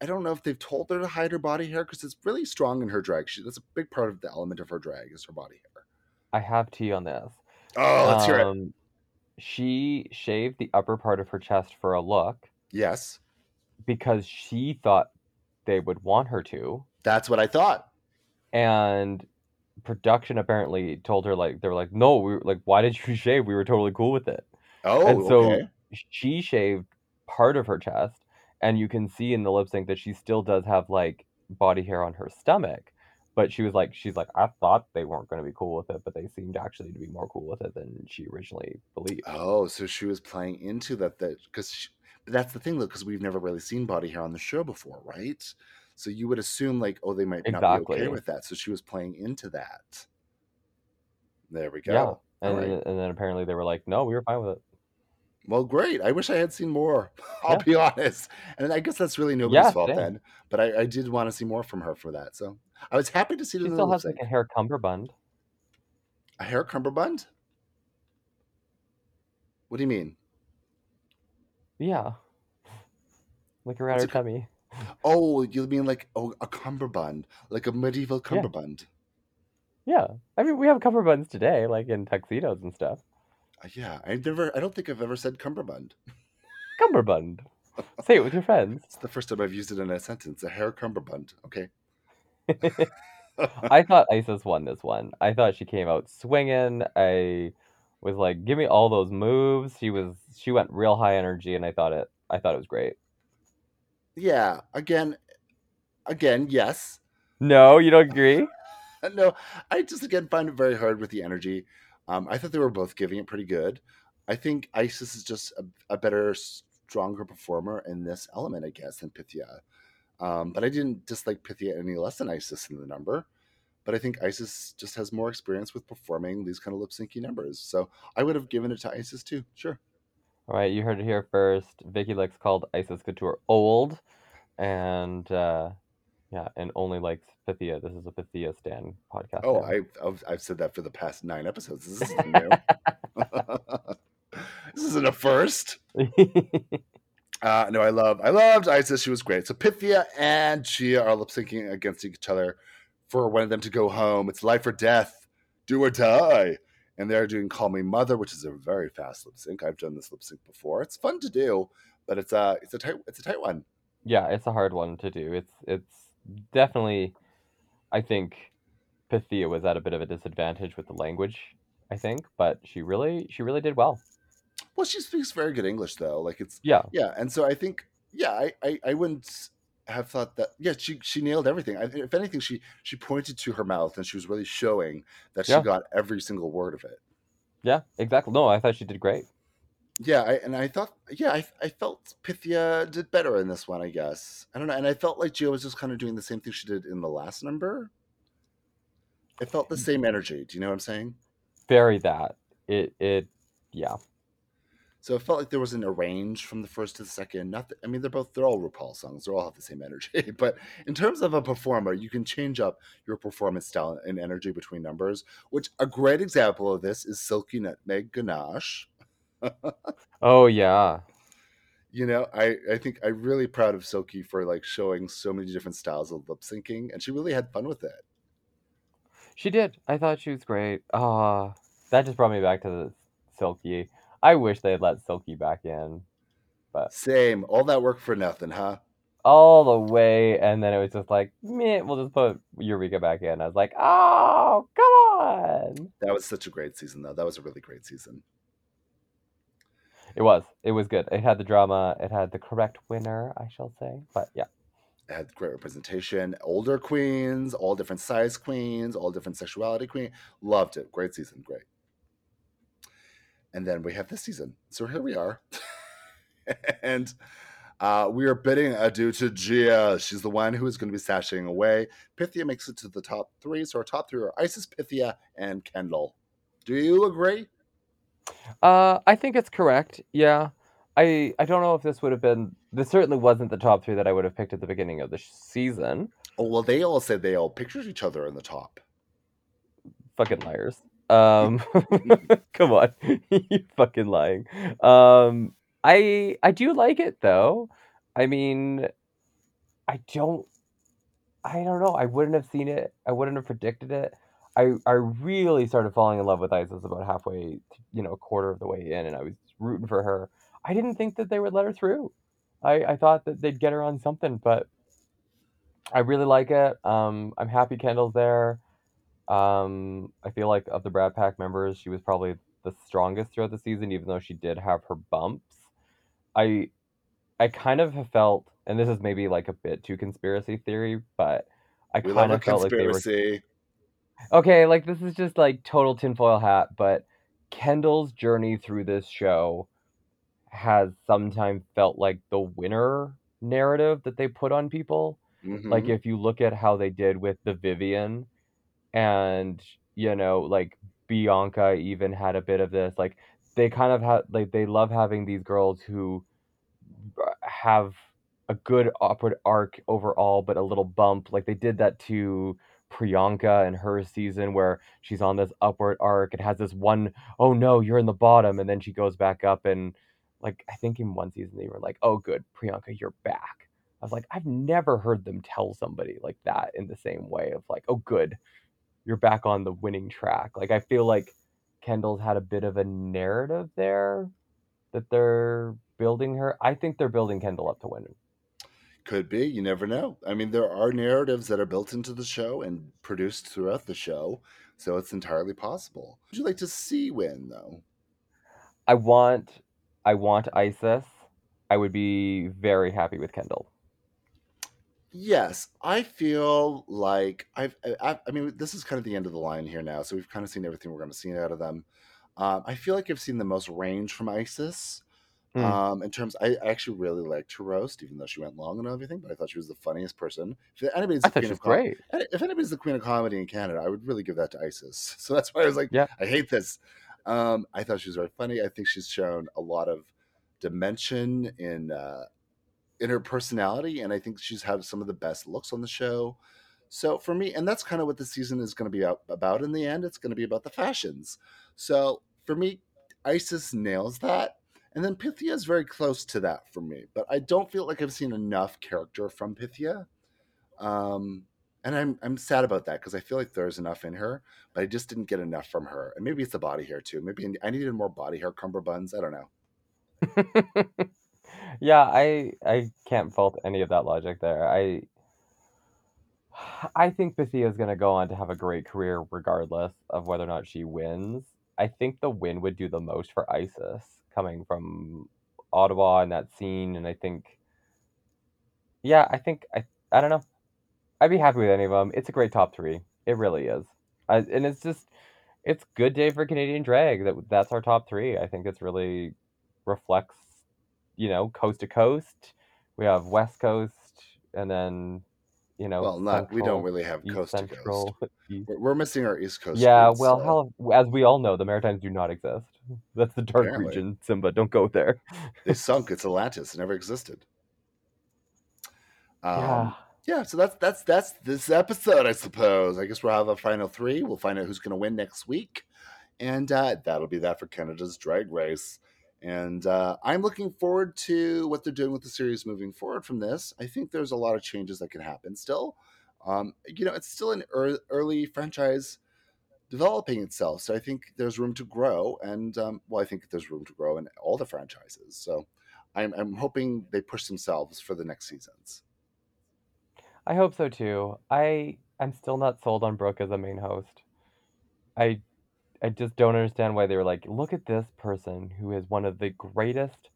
I don't know if they've told her to hide her body hair because it's really strong in her drag. She, that's a big part of the element of her drag is her body hair. I have tea on this. Oh, let's hear it. Um, She shaved the upper part of her chest for a look Yes, because she thought they would want her to. that's what I thought. and production apparently told her like they were like no we were like why did you shave we were totally cool with it Oh, and so okay. she shaved part of her chest and you can see in the lip sync that she still does have like body hair on her stomach but she was like she's like i thought they weren't going to be cool with it but they seemed actually to be more cool with it than she originally believed Oh, so she was playing into that that because that's the thing though because we've never really seen body hair on the show before, right? So you would assume like, oh, they might not be okay with that. So she was playing into that. There we go. yeah and, right. and then apparently they were like no we were fine with it Well, great. I wish I had seen more. I'll Yeah. be honest, and I guess that's really nobody's Yeah, fault then. But I, I did want to see more from her for that. So I was happy to see she the still has like a hair cummerbund A hair cummerbund? What do you mean? Yeah. Like around her a cu- tummy. Oh, you mean like oh, a cummerbund, like a medieval Yeah. cummerbund? Yeah. I mean, we have cummerbunds today, like in tuxedos and stuff. Uh, Yeah, I never. I don't think I've ever said cummerbund. Cummerbund. Say it with your friends. It's the first time I've used it in a sentence. A hair cummerbund. Okay. I thought Icesis won this one. I thought she came out swinging. I was like, "Give me all those moves." She was she went real high energy, and I thought it. I thought it was great. yeah. Again, again, yes. No, you don't agree? No, I just again find it very hard with the energy. Um, I thought they were both giving it pretty good. I think Icesis is just a, a better, stronger performer in this element, I guess, than Pythia. Um, but I didn't dislike Pythia any less than Icesis in the number. But I think Icesis just has more experience with performing these kind of lip syncy numbers. So I would have given it to Icesis too. Sure. All right, you heard it here first. Vicky Lex called Icesis Couture old, and uh, yeah, and only likes Pythia. This is a Pythia Stan podcast. Oh. I've, I've, I've said that for the past nine episodes. This isn't new. this isn't a first. Uh, no, I love, I loved Icesis. She was great. So Pythia and Gia are lip syncing against each other for one of them to go home. It's life or death, do or die. And they're doing "Call Me Mother," which is a very fast lip sync. I've done this lip sync before. It's fun to do, but it's a, it's a tight, it's a tight one. yeah, it's a hard one to do. It's it's definitely, I think, Pythia was at a bit of a disadvantage with the language. I think, but she really she really did well. Well, she speaks very good English though. Like it's, Yeah, yeah. And so I think, yeah, I, I, I wouldn't have thought that. Yeah, she, she nailed everything. I, if anything, she, she pointed to her mouth and she was really showing that she Yeah. got every single word of it. yeah, exactly. No, I thought she did great. Yeah, I, and I thought, yeah, I, I felt Pythia did better in this one. I guess I don't know, and I felt like Gia was just kind of doing the same thing she did in the last number. It felt the same energy. Do you know what I'm saying? Very that. It it yeah. So it felt like there wasn't a range from the first to the second. Not, that, I mean, they're both they're all RuPaul songs. They all have the same energy. But in terms of a performer, you can change up your performance style and energy between numbers. Which a great example of this is Silky Nutmeg Ganache. Oh yeah. you know i i think i'm really proud of silky for like showing so many different styles of lip syncing and she really had fun with it She did. I thought she was great. Ah, that just brought me back to the Silky. I wish they had let Silky back in, but same all that work for nothing huh all the way, and then it was just like, meh, we'll just put Eureka back in. I was like, oh, come on. that was such a great season though that was a really great season It was. It was good. It had the drama. It had the correct winner, I shall say. But yeah. it had great representation older queens all different size queens all different sexuality queen loved it great season great and then we have this season so here we are and uh, we are bidding adieu to Gia. She's the one who is going to be sashaying away. Pythia makes it to the top three. So our top three are Icesis, Pythia, and Kendall. Do you agree? Uh, I think it's correct. Yeah. I I don't know if this would have been. This certainly wasn't the top three that I would have picked at the beginning of the sh- season. Oh, well, they all said they all pictured each other in the top. Fucking liars. Um, come on, you fucking lying. Um, I I do like it though. I mean, I don't. I don't know. I wouldn't have seen it. I wouldn't have predicted it. I I really started falling in love with Icesis about halfway, you know, a quarter of the way in, and I was rooting for her. I didn't think that they would let her through. I I thought that they'd get her on something, but I really like it. Um, I'm happy Kendall's there. Um, I feel like of the Brat Pack members, she was probably the strongest throughout the season, even though she did have her bumps. I I kind of have felt, and this is maybe like a bit too conspiracy theory, but I We kind of felt like they were conspiracy. okay. Like this is just like total tinfoil hat, but Kendall's journey through this show has sometimes felt like the winner narrative that they put on people. Like Mhm. if you look at how they did with the Vivienne and you know like Bianca even had a bit of this like they kind of have like they love having these girls who uh, have a good upward arc overall but a little bump like they did that to Priyanka and her season where she's on this upward arc. It has this one, oh no, you're in the bottom, and then she goes back up and like I think in one season they were like, oh good, Priyanka, you're back. I was like, I've never heard them tell somebody like that in the same way of like, oh good, you're back on the winning track. Like I feel like Kendall's had a bit of a narrative there that they're building her. I think they're building Kendall up to win. Could be. You never know. I mean, there are narratives that are built into the show and produced throughout the show, so it's entirely possible. Would you like to see win though? I want, I want Icesis. I would be very happy with Kendall. Yes, I feel like I've. I, I mean, this is kind of the end of the line here now, so we've kind of seen everything we're going to see out of them. Um, I feel like I've seen the most range from Icesis. Hmm. Um, in terms, I, I actually really liked her roast, even though she went long and everything. But I thought she was the funniest person. If anybody's I the thought queen she was of com- great. if anybody's the queen of comedy in Canada, I would really give that to Icesis. So that's why I was like, Yeah. I hate this. Um, I thought she was very funny. I think she's shown a lot of dimension in uh, in her personality, and I think she's had some of the best looks on the show. So for me, and that's kind of what the season is going to be about in the end. It's going to be about the fashions. So for me, Icesis nails that. And then Pythia is very close to that for me. But I don't feel like I've seen enough character from Pythia. Um, and I'm I'm sad about that because I feel like there's enough in her, but I just didn't get enough from her. And maybe it's the body hair too. Maybe I needed more body hair cummerbunds. I don't know. yeah, I I can't fault any of that logic there. I I think Pythia is going to go on to have a great career regardless of whether or not she wins. I think the win would do the most for Icesis coming from Ottawa and that scene and I think yeah, I think I I don't know. I'd be happy with any of them. It's a great top 3. It really is. I, and it's just it's good day for Canadian drag that that's our top 3. I think it's really reflects you know, coast to coast. We have West Coast, and then you know, Well, not we don't really have East coast to coast. East. We're, missing our East Coast. Yeah, well, so as we all know, the Maritimes do not exist. That's the dark apparently region, Simba. Don't go there. they sunk. It's Atlantis. It never existed. Yeah, Um, yeah, so that's that's that's this episode, I suppose. I guess we'll have a final three. We'll find out who's going to win next week, and uh, that'll be that for Canada's Drag Race. And uh, I'm looking forward to what they're doing with the series moving forward from this. I think there's a lot of changes that can happen still. Um, you know, it's still an ear early franchise developing itself, so I think there's room to grow. And um, well, I think there's room to grow in all the franchises. So I'm, I'm hoping they push themselves for the next seasons. I hope so too. I I'm still not sold on Brooke as a main host. I I just don't understand why they were like, look at this person who is one of the greatest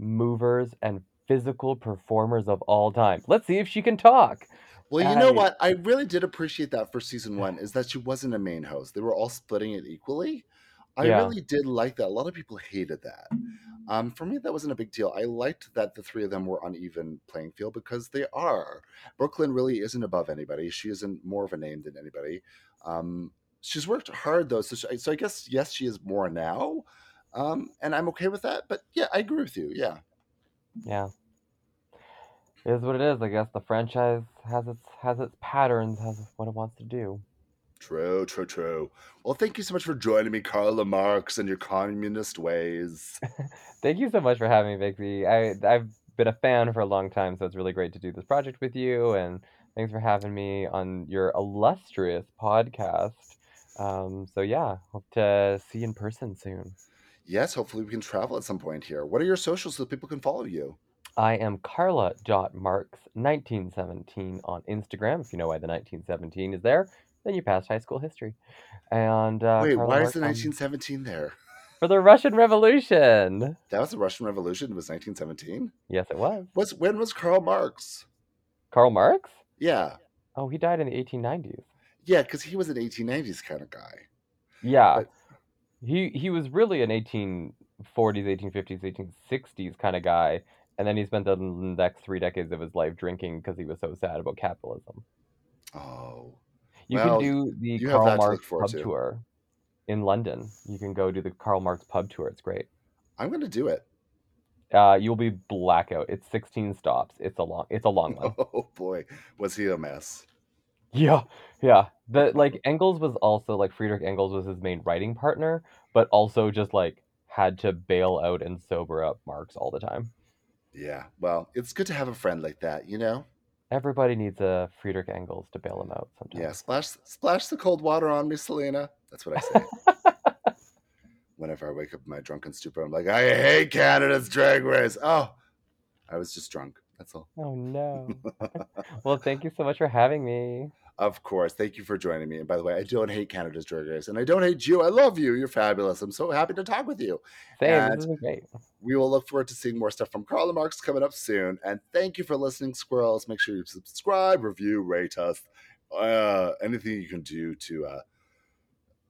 movers and physical performers of all time. Let's see if she can talk. Well, you And know I what? I really did appreciate that for season one is that she wasn't a main host. They were all splitting it equally. I yeah. really did like that. A lot of people hated that. Um, for me, that wasn't a big deal. I liked that the three of them were on even playing field because they are. Brooke Lynn really isn't above anybody. She isn't more of a name than anybody. Um, she's worked hard though, so she, so I guess yes, she is more now, um, and I'm okay with that. But yeah, I agree with you. Yeah. Yeah. It is what it is. I guess the franchise has its has its patterns, has what it wants to do. True, true, true. Well, thank you so much for joining me, Carla Marx, and your communist ways. Thank you so much for having me, Vixie. I I've been a fan for a long time, so it's really great to do this project with you. And thanks for having me on your illustrious podcast. Um, so yeah, hope to see you in person soon. Yes, hopefully we can travel at some point here. What are your socials so that people can follow you? I am Carla.marks1917 on Instagram. If you know why the 1917 is there, then you passed high school history. And uh, Wait, Carla why is Marks the on 1917 there? for the Russian Revolution. That was the Russian Revolution. It was 1917. Yes, it was. What's when was Karl Marx? Karl Marx? Yeah, Oh, he died in the 1890s. Yeah, because he was an 1890s kind of guy. Yeah, But he he was really an 1840s, 1850s, 1860s kind of guy, and then he spent the next three decades of his life drinking because he was so sad about capitalism. oh, You well, can do the Karl that to Marx pub to. tour in London. You can go do the Karl Marx pub tour. It's great. I'm gonna do it. Uh, you'll be blackout. It's 16 stops. It's a long. It's a long one. Oh boy, was he a mess? Yeah, yeah. The like Engels was also like Friedrich Engels was his main writing partner, but also just like had to bail out and sober up Marx all the time. Yeah. Well, it's good to have a friend like that, you know? Everybody needs a Friedrich Engels to bail him out sometimes. Yeah, splash splash the cold water on me, Selena. That's what I say. Whenever I wake up in my drunken stupor, I'm like, I hate Canada's drag race. Oh, I was just drunk. That's all. Oh no. well, thank you so much for having me. Of course. Thank you for joining me. And by the way, I don't hate Canada's drag race, and I don't hate you. I love you. You're fabulous. I'm so happy to talk with you. Same. And- This is great. We will look forward to seeing more stuff from Carla Marx coming up soon. And thank you for listening, squirrels. Make sure you subscribe, review, rate us. Uh, anything you can do to uh,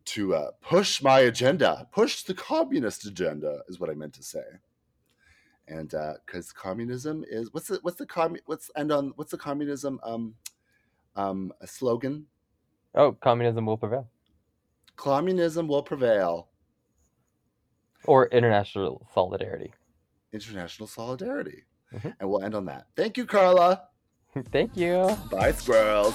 to uh, push my agenda, push the communist agenda, is what I meant to say. And because communism is what's the what's the commu- what's end on what's the communism um um a slogan? Oh, communism will prevail. Communism will prevail. Or international solidarity. International solidarity. Mhm. And we'll end on that. Thank you, Carla. thank you. Bye, squirrels.